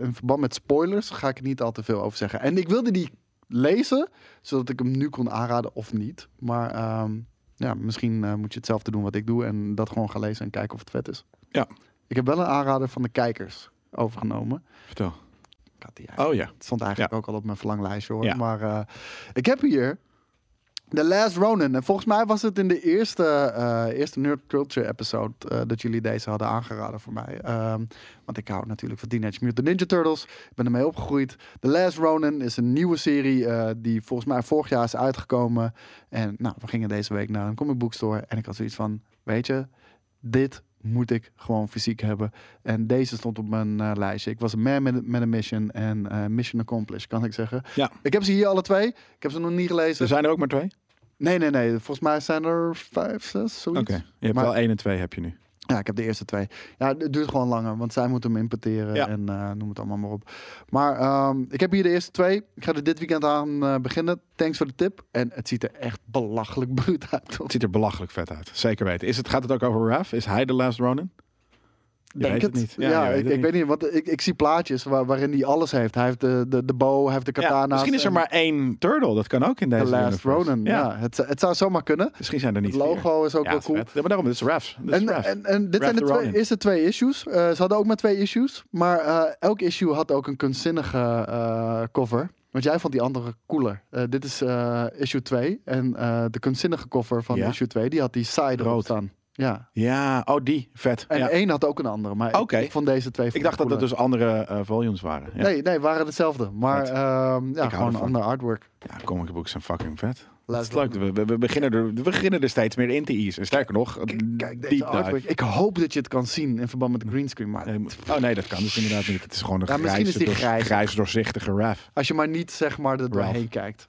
in verband met spoilers ga ik er niet al te veel over zeggen. En ik wilde die lezen, zodat ik hem nu kon aanraden of niet. Maar ehm, ja, misschien moet je hetzelfde doen wat ik doe en dat gewoon gaan lezen en kijken of het vet is. Ja. Ik heb wel een aanrader van de kijkers overgenomen. Vertel. Ik had die eigenlijk Oh ja. Het stond eigenlijk ook al op mijn verlanglijstje hoor. Ja. Maar eh, ik heb hier The Last Ronin. En volgens mij was het in de eerste, eh, eerste Nerd Culture episode eh, dat jullie deze hadden aangeraden voor mij. Ehm, want ik hou natuurlijk van Teenage Mutant Ninja Turtles. Ik ben ermee opgegroeid. The Last Ronin is een nieuwe serie die volgens mij vorig jaar is uitgekomen. En nou, we gingen deze week naar een comic book store. En ik had zoiets van, weet je, dit moet ik gewoon fysiek hebben. En deze stond op mijn eh, lijstje. Ik was een man met, met een mission en eh, mission accomplished, kan ik zeggen. Ja. Ik heb ze hier alle twee. Ik heb ze nog niet gelezen. Er zijn er ook maar twee? Nee, nee, nee. Volgens mij zijn er vijf, zes, zoiets. Oké. Je hebt Maar- wel één en twee heb je nu. Ja, ik heb de eerste twee. Ja, het duurt gewoon langer, want zij moeten hem importeren Ja. en eh, noem het allemaal maar op. Maar ehm, ik heb hier de eerste twee. Ik ga er dit weekend aan eh, beginnen. Thanks voor de tip. En het ziet er echt belachelijk bruut uit. Het ziet er belachelijk vet uit. Zeker weten. Is het, gaat het ook over Raph? Is hij de Last Ronin? Je Denk weet het het niet. Ja, Ja, je weet ik, het ik weet niet, want ik, ik zie plaatjes waar, waarin hij alles heeft. Hij heeft de, de, de bow, hij heeft de Ja, katana's. misschien is er maar één turtle. Dat kan ook in deze The Last universe. Ronin. Ja, het, het zou zomaar kunnen. Misschien zijn er niet Het logo is ook wel cool. vet. Ja, maar daarom, dit is is En, en, en dit Raph zijn de twee, eerste twee issues. Eh, ze hadden ook maar twee issues. Maar eh, elk issue had ook een kunstzinnige eh, cover. Want jij vond die andere cooler. Eh, dit is eh, issue 2. En eh, de kunstzinnige cover van Ja. issue 2, die had die side Rood. staan. Ja. Ja, oh die. Vet. En ja. één had ook een andere. Maar ik- vond deze twee Ik dacht dat het dus andere eh, volumes waren. Ja, Nee, nee, waren hetzelfde. Maar ehm, ja, gewoon een ander artwork. ja comic books zijn fucking vet. Is leuk. We, we, we beginnen er, we beginnen er steeds meer in te easen. Sterker nog, Kijk, deze artwork. Ik hoop dat je het kan zien in verband met de greenscreen. Maar Nee, Oh nee, dat kan dus inderdaad niet. Het is gewoon een Ja, misschien is grijze, die door- grijs. grijs doorzichtige Raph. als je maar niet zeg maar er doorheen kijkt.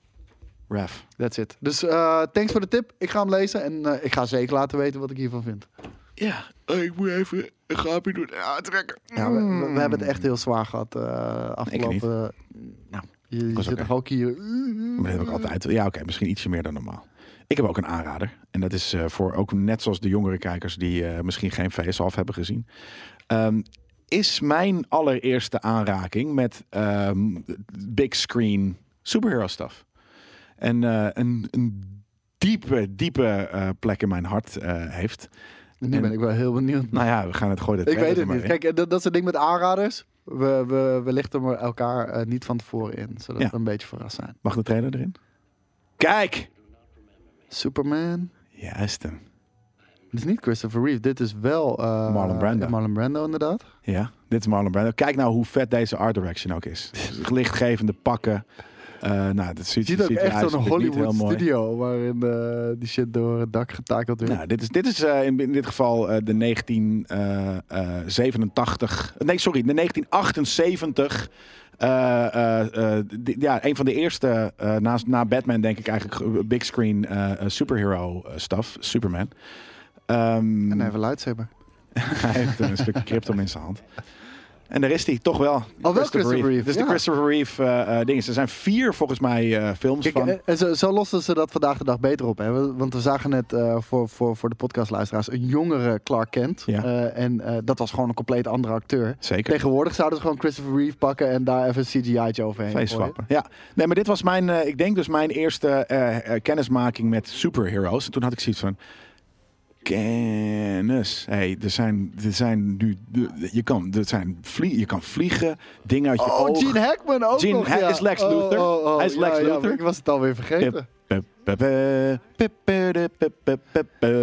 Raph. That's it. Dus eh, thanks voor de tip. Ik ga hem lezen en eh, ik ga zeker laten weten wat ik hiervan vind. Ja, oh, ik moet even een grapje doen. Aantrekken. Ja, we, we- we hebben het echt heel zwaar gehad eh afgelopen... nou, je, zit toch ook hier... Maar dat heb ik altijd. Ja, oké, misschien ietsje meer dan normaal. Ik heb ook een aanrader. En dat is eh, voor ook net zoals de jongere kijkers die eh, misschien geen face-off hebben gezien. Ehm, is mijn allereerste aanraking met ehm, big screen superhero stuff. En eh, een, een diepe, diepe eh, plek in mijn hart eh, heeft. Nu En- ben ik wel heel benieuwd. Nou ja, we gaan het gooien. ik weet het niet. in. Kijk, dat, dat is het ding met aanraders. We, we, we lichten elkaar niet van tevoren in. Zodat Ja. we een beetje verrast zijn. Mag de trailer erin? Kijk! Superman. Juist hem. Dit is niet Christopher Reeve. Dit is wel... Marlon Brando. Marlon Brando, inderdaad. Ja, dit is Marlon Brando. Kijk nou hoe vet deze art direction ook is. Lichtgevende pakken. Eh nou, dat ziet, ziet ook ziet echt zo'n Hollywood studio... waarin eh, die shit door het dak getakeld wordt. Nou, dit is, dit is eh, in, in dit geval de 1987. nee, sorry, de 1978. eh, eh, eh, di- ja, een van de eerste, naast, na Batman denk ik eigenlijk, big screen superhero stuff. Superman. Ehm, En even lightsaber. hij heeft een stukje crypto in zijn hand. En daar is hij toch wel. wel Christopher Reeve, is de ja. Christopher Reeve eh, dingen. Er zijn vier volgens mij eh, films Kijk, van. en zo, zo lossen ze dat vandaag de dag beter op. Hè? Want we zagen net voor, voor, voor de podcastluisteraars een jongere Clark Kent. Ja. En dat was gewoon een compleet andere acteur. Zeker. Tegenwoordig zouden ze gewoon Christopher Reeve pakken en daar even een CGI'tje overheen. Faceswappen. Ja, nee, maar dit was mijn, ik denk dus mijn eerste kennismaking met superheroes. En toen had ik zoiets van kennis. Hey, er zijn, er zijn nu, je kan, er zijn je kan vliegen, dingen uit je oh, ogen. Oh, Gene Hackman ook Gene, nog, is Lex oh, Luthor. Oh, oh, hij is Lex Luthor. Ik was het alweer vergeten.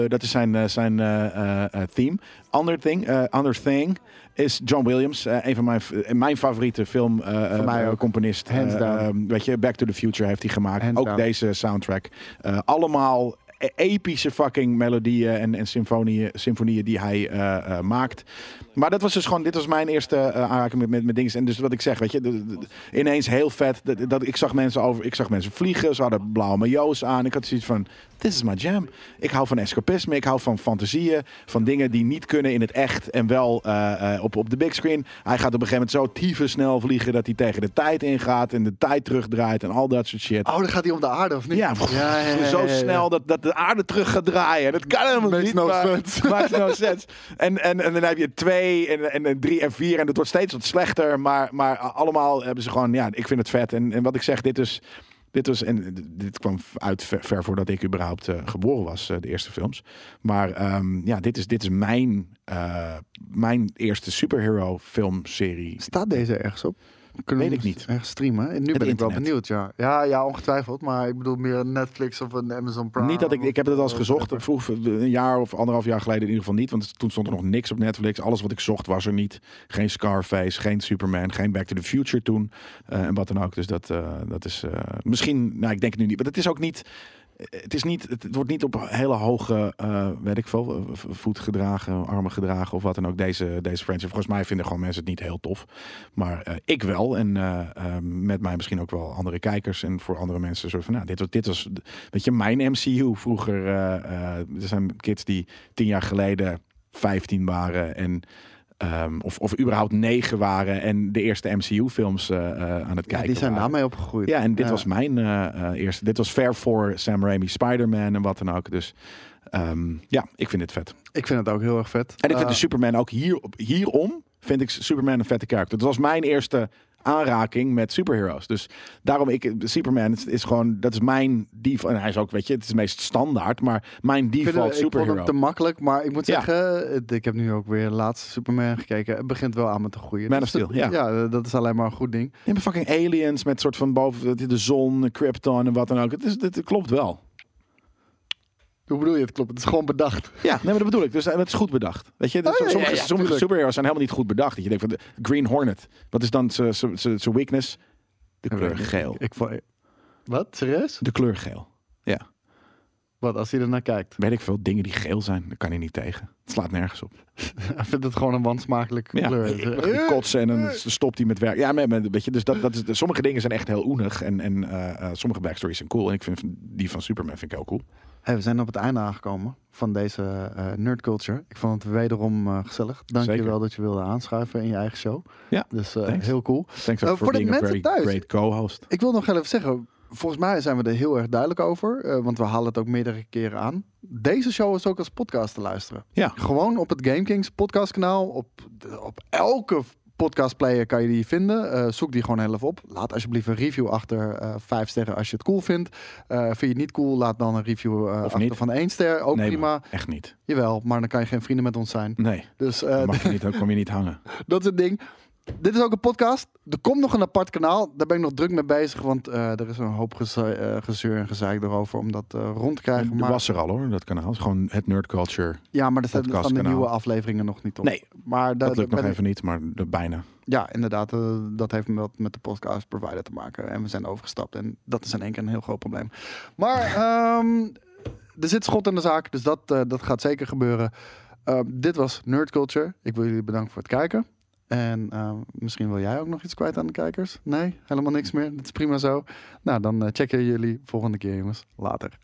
Dat is zijn, eh, zijn eh, eh, theme. Ander thing, uh, thing is John Williams. een van mijn, mijn favoriete filmcomponist. componist. Ehm, weet je, Back to the Future heeft hij gemaakt. Hands ook deze soundtrack. allemaal epische fucking melodieën en, en symfonieën, symfonieën die hij eh, eh, maakt. Maar dat was dus gewoon, dit was mijn eerste eh, aanraking met, met, met dingen. En dus wat ik zeg, weet je, ineens heel vet. Dat, dat, ik, zag mensen over, ik zag mensen vliegen, ze hadden blauwe majo's aan. Ik had zoiets van, this is my jam. Ik hou van escapisme, ik hou van fantasieën, van dingen die niet kunnen in het echt en wel eh, eh, op, op de big screen. Hij gaat op een gegeven moment zo tyfus snel vliegen dat hij tegen de tijd ingaat en de tijd terugdraait en al dat soort shit. Oh, dan gaat hij om de aarde, of niet? Ja, zo snel dat, dat de aarde terug gaat draaien. Dat kan helemaal Makes niet. no maar- sense. Makes no sense. En, en, en dan heb je twee en, en, en drie en vier. En het wordt steeds wat slechter. Maar, maar allemaal hebben ze gewoon... Ja, ik vind het vet. En, en wat ik zeg, dit is... Dit, was, en dit kwam uit ver, voordat ik überhaupt eh, geboren was, eh, de eerste films. Maar ehm, ja, dit is, dit is mijn, eh, mijn eerste superhero filmserie. Staat deze ergens op? Kunnen we Weet ik hem niet. Ergens streamen. En nu Het ben ik wel benieuwd, ja. ja. Ja, ongetwijfeld. Maar ik bedoel meer Netflix of een Amazon Prime. Niet dat ik, ik heb het al eens gezocht, vroeg een jaar of anderhalf jaar geleden in ieder geval niet, want toen stond er nog niks op Netflix. Alles wat ik zocht was er niet. Geen Scarface, geen Superman, geen Back to the Future toen eh, en wat dan ook. Dus dat, eh, dat is eh, misschien, nou ik denk het nu niet, maar het is ook niet. Het, is niet, het wordt niet op hele hoge, eh, weet ik veel, voet gedragen, armen gedragen of wat dan ook. Deze, deze franchise. Volgens mij vinden gewoon mensen het niet heel tof. Maar eh, ik wel. En eh, met mij misschien ook wel andere kijkers. En voor andere mensen soort van, nou, dit was, dit was weet je, mijn MCU vroeger. er zijn kids die tien jaar geleden 15 waren en ehm, of, of überhaupt negen waren en de eerste MCU-films eh, eh, aan het Ja, kijken die zijn daarmee opgegroeid. Ja, en dit Ja. was mijn eh, eerste. Dit was ver voor Sam Raimi Spider-Man en wat dan ook. Dus ehm, ja, ik vind dit vet. Ik vind het ook heel erg vet. En ik vind de Superman ook hier, hierom vind ik Superman een vette karakter. Dat was mijn eerste aanraking met superheroes. Dus daarom ik Superman is, is gewoon dat is mijn default. En hij is ook, weet je, het is het meest standaard, maar mijn ik vind default ik vond superhero. hem te makkelijk, maar ik moet Ja. zeggen, ik heb nu ook weer laatst Superman gekeken. Het begint wel aan met te groeien. Man Dus of Steel, dat- ja. dat is alleen maar een goed ding. Hebt fucking aliens met soort van boven de zon, Krypton en wat dan ook. Het, is, het klopt wel. Hoe bedoel je het klopt? Het is gewoon bedacht. Ja, nee, maar dat bedoel ik. Dus het is goed bedacht. Weet je, dus Oh, ja, sommige, ja, ja, sommige superheroes zijn helemaal niet goed bedacht. Dat je denkt van de Green Hornet. Wat is dan zijn- weakness? De kleur geel. Ik, ik, wat? Serieus? De kleur geel. Wat, als hij er naar kijkt? Weet ik veel, dingen die geel zijn, daar kan hij niet tegen. Het slaat nergens op. Hij vindt het gewoon een wansmakelijke Ja, kleur. kotsen en dan stopt hij met werk. Ja, maar, weet je, dus dat, dat is, sommige dingen zijn echt heel oenig. En, en eh, eh, sommige backstories zijn cool. En ik vind die van Superman vind ik heel cool. Hey, we zijn op het einde aangekomen van deze eh nerd culture. Ik vond het wederom eh, gezellig. Dank je wel dat je wilde aanschuiven in je eigen show. Ja, Dus eh, heel cool. Thanks Eh, voor de mensen very thuis. great co-host. Ik wil nog even zeggen, volgens mij zijn we er heel erg duidelijk over. eh, want we halen het ook meerdere keren aan. Deze show is ook als podcast te luisteren. Ja. Gewoon op het Game Kings podcastkanaal. Op, op elke podcastplayer kan je die vinden. Eh, zoek die gewoon heel even op. Laat alsjeblieft een review achter. eh vijf sterren als je het cool vindt. Eh, vind je het niet cool, laat dan een review achter niet. van één ster. Ook nee, prima. man, echt niet. Jawel, maar dan kan je geen vrienden met ons zijn. Nee, Dus mag je niet, dan kom je niet hangen. dat is het ding. Dit is ook een podcast. Er komt nog een apart kanaal. Daar ben ik nog druk mee bezig. Want eh, er is een hoop geze- eh, gezeur en gezeik erover om dat eh, rond te krijgen. Dat Maar, was er al hoor, dat kanaal. Het is gewoon het nerd culture. ja, maar er staan, staan de nieuwe afleveringen nog niet op. Nee, maar Dat lukt nog ik- even niet, maar de- bijna. Ja, inderdaad. dat heeft wat met de podcast provider te maken. En we zijn overgestapt. En dat is in één keer een heel groot probleem. Maar ehm, er zit schot in de zaak. Dus dat, dat gaat zeker gebeuren. Ehm, dit was Nerd Culture. Ik wil jullie bedanken voor het kijken. En ehm, misschien wil jij ook nog iets kwijt aan de kijkers? Nee, helemaal niks meer. Dat is prima zo. Nou, dan eh, checken jullie volgende keer, jongens. Later.